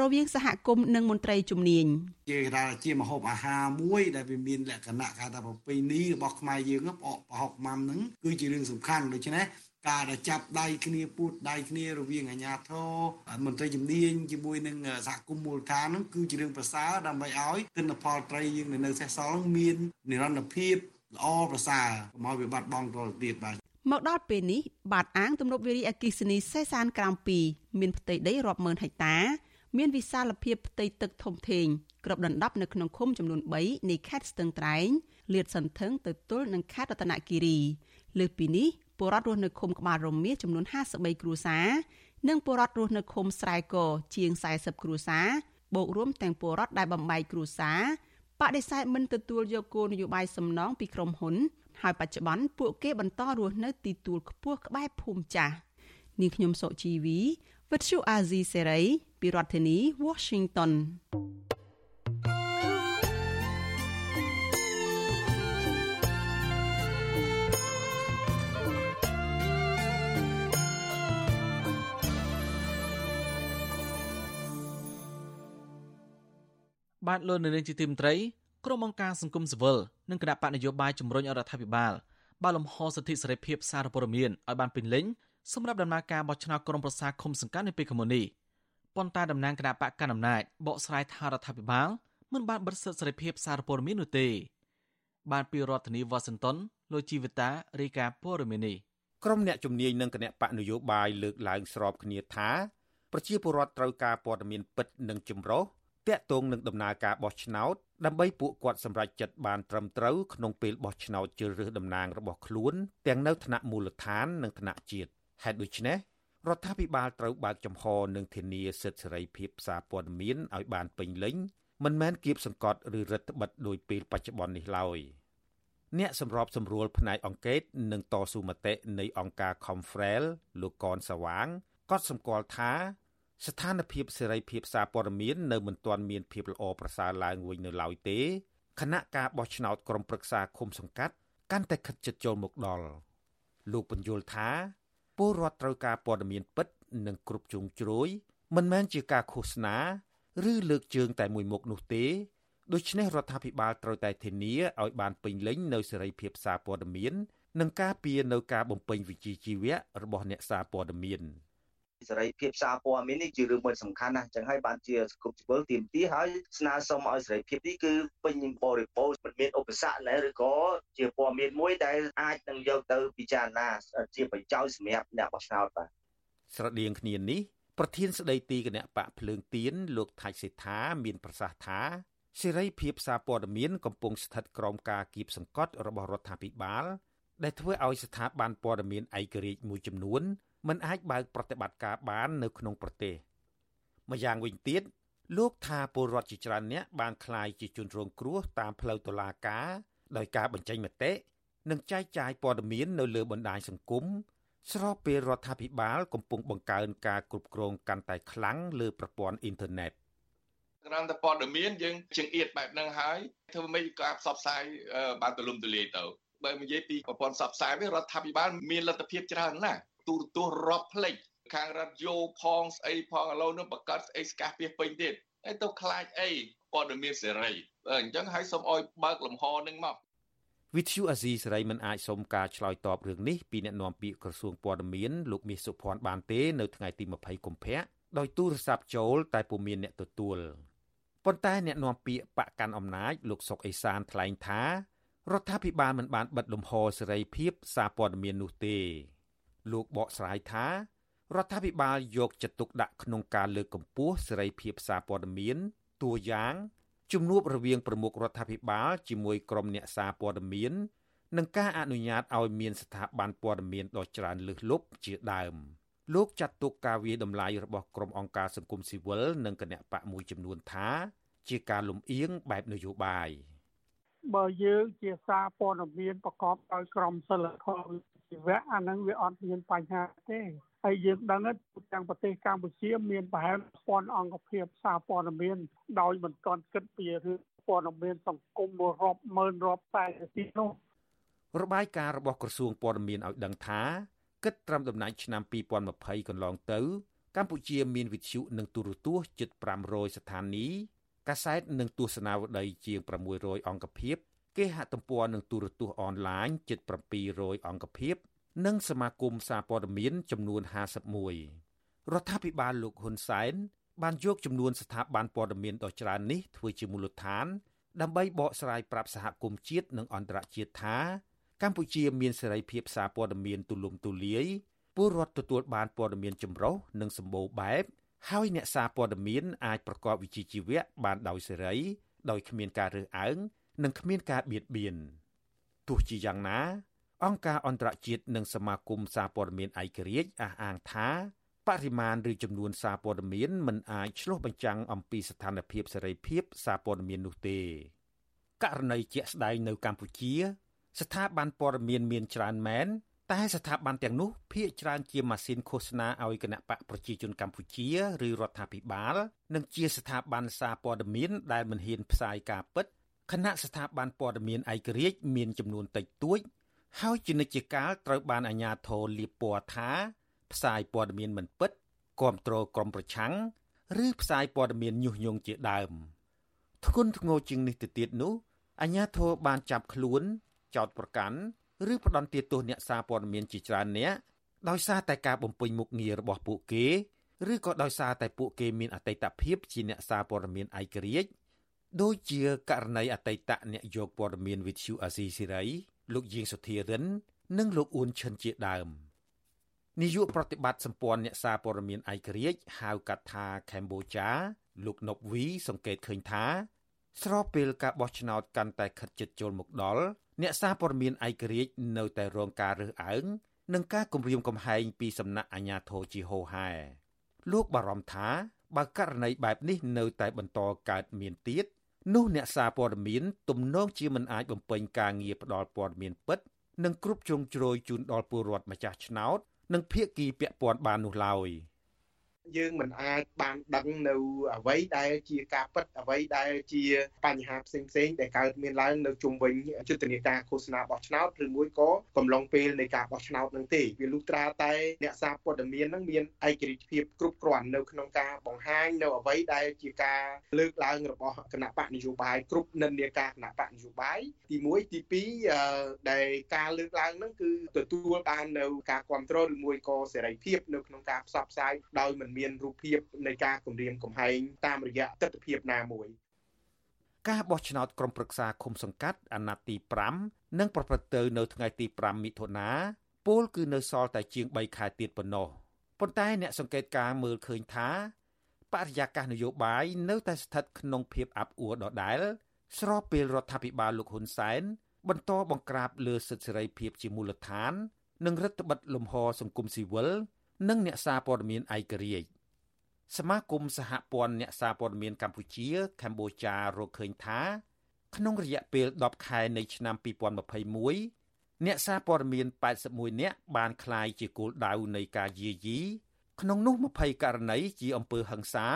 រវាងសហគមន៍និងមន្ត្រីជំនាញជាថាជាមហូបអាហារមួយដែលវាមានលក្ខណៈគេថាប្រពៃណីរបស់ខ្មែរយើងផ្អកប្រហុកម៉ាំហ្នឹងគឺជារឿងសំខាន់ដូច្នេះការដែលចាប់ដៃគ្នាពួតដៃគ្នារវាងអាជ្ញាធរមន្ត្រីជំនាញជាមួយនឹងសហគមន៍មូលដ្ឋានហ្នឹងគឺជារឿងប្រសើរដើម្បីឲ្យទិន្នផលត្រីយើងនៅសេសសល់មាននិរន្តរភាពល្អប្រសើរកុំឲ្យវាបាត់បង់ទៅទៀតបាទមកដល់ពេលនេះបាតអាងទំនប់វារីអគិសនីសេសានក្រោម2មានផ្ទៃដីរាប់ម៉ឺនហិកតា មានវិសាលភាពផ្ទៃទឹកធំធេងគ្របដណ្ដប់នៅក្នុងឃុំចំនួន3នៃខេត្តស្ទឹងត្រែងលាតសន្ធឹងទៅទល់នឹងខេត្តរតនគិរីលើសពីនេះពលរដ្ឋរស់នៅឃុំក្បាលរមៀសចំនួន53គ្រួសារនិងពលរដ្ឋរស់នៅឃុំស្រែកជាង40គ្រួសារបូករួមទាំងពលរដ្ឋដែលបំបែកគ្រួសារបដិសេធមិនទទួលយកគោលនយោបាយសំណងពីក្រុមហ៊ុនហើយបច្ចុប្បន្នពួកគេបន្តរស់នៅទីទួលខ្ពស់ក្បែរភូមិចាស់នាងខ្ញុំសុជីវីវិទ្យុអាស៊ីសេរី ពីរដ្ឋធានី Washington បាទលោកនៅនាងជាទីមត្រីក្រុមអង្គការសង្គមស៊ីវិលនិងគណៈបកនយោបាយជំរុញរដ្ឋាភិបាលបើលំហសិទ្ធិសេរីភាពសារព័ត៌មានឲ្យបានពេញលេញសម្រាប់ដំណើរការបោះឆ្នោតក្រុមប្រឹក្សាឃុំសង្កាត់នៅពេលខាងមុខនេះ ប៉ុន្តែតំណាងគណៈបកកណ្ដាលអំណាចបកស្រាយថារដ្ឋាភិបាលមិនបានបិទសិទ្ធិសេរីភាពសារព័ត៌មាននោះទេ បានពីរដ្ឋធានីវ៉ាស៊ីនតោនលោកជីវិតារីកាព័រមីនីក្រុមអ្នកជំនាញនិងគណៈបកនយោបាយលើកឡើងស្របគ្នាថាប្រជាពលរដ្ឋត្រូវការព័ត៌មានពិតនិងចម្រុះតាក់ទងនឹងដំណើរការបោះឆ្នោតដើម្បីពួកគាត់សម្រេចចិត្តបានត្រឹមត្រូវក្នុងពេលបោះឆ្នោតជ្រើសរើសតំណាងរបស់ខ្លួនទាំងនៅថ្នាក់មូលដ្ឋាននិងថ្នាក់ជាតិហេតុដូច្នេះ រដ្ឋាភិបាលត្រូវបើកចំហនិងធានាសិទ្ធិសេរីភាពសារព័ត៌មានឲ្យបានពេញលេញមិនមែនគៀបសង្កត់ឬរដ្ឋបិទដោយពេលបច្ចុប្បន្ននេះឡើយអ្នកសម្របសម្រួលផ្នែកអង្កេតនិងតស៊ូមតិនៃអង្គការ Confrel លោកកនសវាងក៏សម្គាល់ថាស្ថានភាពសេរីភាពសារព័ត៌មាននៅមិនទាន់មានភាពល្អប្រសើរឡើងវិញនៅឡើយទេគណៈការបោះឆ្នោតក្រុមប្រឹក្សាឃុំសង្កាត់កាន់តែខិតជិតចូលមកដល់លោកបញ្យល់ថា ពលរដ្ឋត្រូវការព័ត៌មានពិត និងគ្រប់ជ្រុងជ្រោយមិនមែនជាការឃោសនាឬលើកជើងតែមួយមុខនោះទេដូច្នេះរដ្ឋាភិបាលត្រូវតែធានាឲ្យបានពេញលេញនៅសេរីភាពសារព័ត៌មាន និងការពារនៅការបំពេញវិជ្ជាជីវៈរបស់អ្នកសារព័ត៌មាន។ សេរីភាពសារព័ត៌មាននេះជារឿងមួយសំខាន់ណាស់ចឹងហើយបានជាសង្គមស៊ីវិលទាមទារហើយស្នើសុំឲ្យសេរីភាពនេះគឺពេញបរិបូរណ៍មិនមានឧបសគ្គឡើយឬក៏ជាព័ត៌មានមួយដែលអាចនឹងយកទៅពិចារណាជាប្រយោជន៍សម្រាប់អ្នកបោះឆ្នោតបាទស្រដៀងគ្នានេះប្រធានស្ដីទីគណៈបកភ្លើងទៀនលោកថៃសេដ្ឋាមានប្រសាសន៍ថាសេរីភាពសារព័ត៌មានកំពុងស្ថិតក្រោមការគៀបសង្កត់របស់រដ្ឋាភិបាលដែលធ្វើឲ្យស្ថាប័នព័ត៌មានឯករាជ្យមួយចំនួន មិនអាចបើកប្រតិបត្តិការបាននៅក្នុងប្រទេសម្យ៉ាងវិញទៀតលោកថាពលរដ្ឋជាច្រើនអ្នកបានคลายជាជនរងគ្រោះតាមផ្លូវតុលាការដោយការបញ្ចេញមតិនិងចែកចាយព័ត៌មាននៅលើបណ្ដាញសង្គមស្របពេលរដ្ឋាភិបាលកំពុងបង្កើនការគ្រប់គ្រងកាន់តែខ្លាំងលើប្រព័ន្ធអ៊ីនធឺណិតក្រំតែព័ត៌មានយើងជើងអៀតបែបហ្នឹងហើយធ្វើម៉េចក៏ផ្សព្វផ្សាយបានទូលំទូលាយទៅបើនិយាយពីប្រព័ន្ធផ្សព្វផ្សាយវិញរដ្ឋាភិបាលមានលទ្ធភាពច្រើនណាស់ ទូរទស្សន៍រាប់ផ្លេចខាងរដ្ឋយោផងស្អីផងឥឡូវនឹងបង្កើតស្អីស្កាសពីពេញទៀតហើយទៅខ្លាចអីព័ត៌មានសេរីអញ្ចឹងហើយសូមអោយបើកលំហនឹងមកវិទ្យុអាស៊ីសេរីមិនអាចសុំការឆ្លើយតបរឿងនេះពីអ្នកនាំពាក្យក្រសួងព័ត៌មានលោកមាសសុភ័ណ្ឌបានទេនៅថ្ងៃទី20កុម្ភៈដោយទូរស័ព្ទចូលតែពុំមានអ្នកទទួលប៉ុន្តែអ្នកនាំពាក្យបកកាន់អំណាចលោកសុកអេសានថ្លែងថារដ្ឋាភិបាលមិនបានបិទលំហសេរីភាពសារព័ត៌មាននោះទេ លោកបកស្រាយថារដ្ឋាភិបាលយកចិត្តទុកដាក់ក្នុងការលើកកម្ពស់សេរីភាពសារព័ត៌មានតួយ៉ាងជំនួបរវាងប្រមុខរដ្ឋាភិបាលជាមួយក្រុមអ្នកសារព័ត៌មាននិងការអនុញ្ញាតឲ្យមានស្ថាប័នព័ត៌មានដ៏ច្រើនលើសលប់ជាដើមលោកចាត់ទុកការវាយតម្លៃរបស់ក្រុមអង្គការសង្គមស៊ីវិលនិងគណៈបកមួយចំនួនថាជាការលំអៀងបែបនយោបាយបើយើងជាសារព័ត៌មានប្រកបដោយក្រមសីលធម៌ ជីវៈអាហ្នឹងវាអត់មានបញ្ហាទេហើយយើងដឹងថាទាំងប្រទេសកម្ពុជាមានប្រហែលពាន់អង្គភាពសារព័ត៌មានដោយមិនទាន់គិតពីរឿងព័ត៌មានសង្គមរាប់ម៉ឺនរាប់តែទីនោះរបាយការណ៍របស់ក្រសួងព័ត៌មានឲ្យដឹងថាគិតត្រឹមដំណាច់ឆ្នាំ2020កន្លងទៅ កម្ពុជាមានវិទ្យុនិងទូរទស្សន៍ជិត500ស្ថានីយ៍កាសែតនិងទស្សនាវដ្តីជាង600អង្គភាព គេហទំព័រនិងទូរទស្សន៍អនឡាញជិត700អង្គភាព និងសមាគមសារព័ត៌មានចំនួន51រដ្ឋាភិបាលលោកហ៊ុនសែនបានយកចំនួនស្ថាប័នព័ត៌មានដ៏ច្រើននេះធ្វើជាមូលដ្ឋាន ដើម្បីបកស្រាយប្រាប់សហគមន៍ជាតិនិងអន្តរជាតិថា កម្ពុជាមានសេរីភាពសារព័ត៌មានទូលំទូលាយពលរដ្ឋទទួលបានព័ត៌មានចម្រុះនិងសម្បូរបែបហើយអ្នកសារព័ត៌មានអាចប្រកបវិជ្ជាជីវៈបានដោយសេរី ដោយគ្មានការរើសអើង និងគ្មានការបៀតបៀនទោះជាយ៉ាងណា អង្គការអន្តរជាតិនិងសមាគមសារព័ត៌មានឯករាជ្យអះអាងថាបរិមាណឬចំនួនសារព័ត៌មានមិនអាចឆ្លុះបញ្ចាំងអំពីស្ថានភាពសេរីភាពសារព័ត៌មាននោះទេករណីជាក់ស្ដែងនៅកម្ពុជា ស្ថាប័នព័ត៌មានមានច្រើនមែនតែស្ថាប័នទាំងនោះភាកច្រើនជាម៉ាស៊ីនឃោសនាឲ្យគណៈបកប្រជាជនកម្ពុជាឬរដ្ឋាភិបាល និងជាស្ថាប័នសារព័ត៌មានដែលមិនហ៊ានផ្សាយការពិត គណៈស្ថាប័នព័ត៌មានឯករាជ្យមានចំនួនតិចតួច ហើយជានិច្ចកាលត្រូវបានអាជ្ញាធរលាបពណ៌ថា ផ្សាយព័ត៌មានមិនពិតគ្រប់គ្រងក្រុមប្រឆាំងឬផ្សាយព័ត៌មានញុះញង់ជាដើមធ្ងន់ធ្ងរជាងនេះទៅទៀតនោះអាជ្ញាធរបានចាប់ខ្លួនចោទប្រកាន់ឬផ្ដន់ទាទោសអ្នកសារព័ត៌មានជាច្រើនអ្នកដោយសារតែការបំពេញមុខងាររបស់ពួកគេឬក៏ដោយសារតែពួកគេមានអតីតភាពជាអ្នកសារព័ត៌មានឯករាជ្យ ដូចជាករណីអតីតអ្នកយកព័ត៌មានវិទ្យុអាស៊ីសេរីលោកយៀងសុធារិន និងលោកអ៊ុនឈិនជាដើមនាយកប្រតិបត្តិសម្ព័ន្ធអ្នកសារព័ត៌មានឯករាជ្យហៅកាត់ថាកម្ពុជាលោកណប់វីសង្កេតឃើញថា ស្របពេលការបោះឆ្នោតកាន់តែខិតជិតចូលមកដល់អ្នកសារព័ត៌មានឯករាជ្យនៅតែរងការរើសអើងនិងការគំរាមកំហែងពីសំណាក់អាជ្ញាធរជាហូរហែលោកបារម្ភថាបើករណីបែបនេះនៅតែបន្តកើតមានទៀត នោះអ្នកសារព័ត៌មានទំនងជាមិនអាចបំពេញការងារផ្ដល់ព័ត៌មានពិត និងគ្រប់ជ្រុងជ្រោយជូនដល់ពលរដ្ឋម្ចាស់ឆ្នោត និងភាគីពាក់ព័ន្ធបាននោះឡើយ។ យើងមិនអាចបានដឹងនៅអ្វីដែលជាការពិតអ្វីដែលជាបញ្ហាផ្សេងផ្សេងដែលកើតមានឡើងនៅជុំវិញយុទ្ធនាការឃោសនាបោះឆ្នោតឬមួយក៏កំឡុងពេលនៃការបោះឆ្នោតនឹងទេវាលុះត្រាតែអ្នកសារព័ត៌មាននឹងមានឯករាជ្យភាពគ្រប់គ្រាន់នៅក្នុងការបង្ហាញនៅអ្វីដែលជាការលើកឡើងរបស់គណៈបកនយោបាយគ្រប់និន្នាការគណៈបកនយោបាយទី1ទី2ដែលការលើកឡើងនឹងគឺទទួលបាននៅការគ្រប់គ្រងឬមួយក៏សេរីភាពនៅក្នុងការផ្សព្វផ្សាយដោយមិនមានរូបភាពនៃការគម្រាមកំហែងតាមរយៈទស្សនវិជ្ជាណាមួយការបោះឆ្នោតក្រុមប្រឹក្សាឃុំសង្កាត់អាណត្តិទី5នឹងប្រព្រឹត្តទៅនៅថ្ងៃទី5មិថុនាពលគឺនៅសល់តែជាង3ខែទៀតប៉ុណ្ណោះប៉ុន្តែអ្នកសង្កេតការមើលឃើញថាបរិយាកាសនយោបាយនៅតែស្ថិតក្នុងភាពអាប់អួរដដែល ស្របពេលរដ្ឋាភិបាលលោកហ៊ុនសែនបន្តបង្ក្រាបលើសិទ្ធិសេរីភាពជាមូលដ្ឋាន និងរដ្ឋបិទលំហសង្គមស៊ីវិល និងអ្នកសារព័ត៌មានឯករាជ្យសមាគមសហព័ន្ធអ្នកសារព័ត៌មានកម្ពុជាកម្ពុជារកឃើញថា ក្នុងរយៈពេល10ខែនៃឆ្នាំ2021អ្នកសារព័ត៌មាន81នាក់បានក្លាយជាគោលដៅនៃការយាយីក្នុងនោះ20ករណីជាអំពើហិង្សា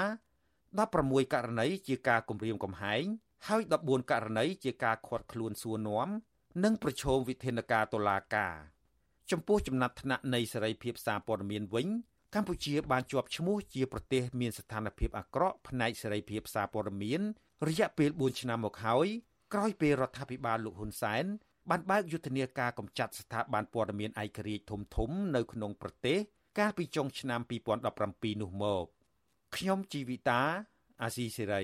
16ករណីជាការគំរាមកំហែងហើយ14ករណីជាការឃាត់ខ្លួនសួរនាំនិងប្រឈមវិធានការតុលាការ ចំពោះចំណាត់ថ្នាក់នៃសេរីភាពសារព័ត៌មានវិញកម្ពុជាបានជាប់ឈ្មោះជាប្រទេសមានស្ថានភាពអាក្រក់ផ្នែកសេរីភាពសារព័ត៌មានរយៈពេល4ឆ្នាំមកហើយក្រោយពេលរដ្ឋាភិបាលលោកហ៊ុនសែនបានបើកយុទ្ធនាការកម្ចាត់ស្ថាប័នព័ត៌មានឯករាជ្យធំធំនៅក្នុងប្រទេសកាលពីចុងឆ្នាំ2017នោះមកខ្ញុំជីវិតាអាស៊ីសេរី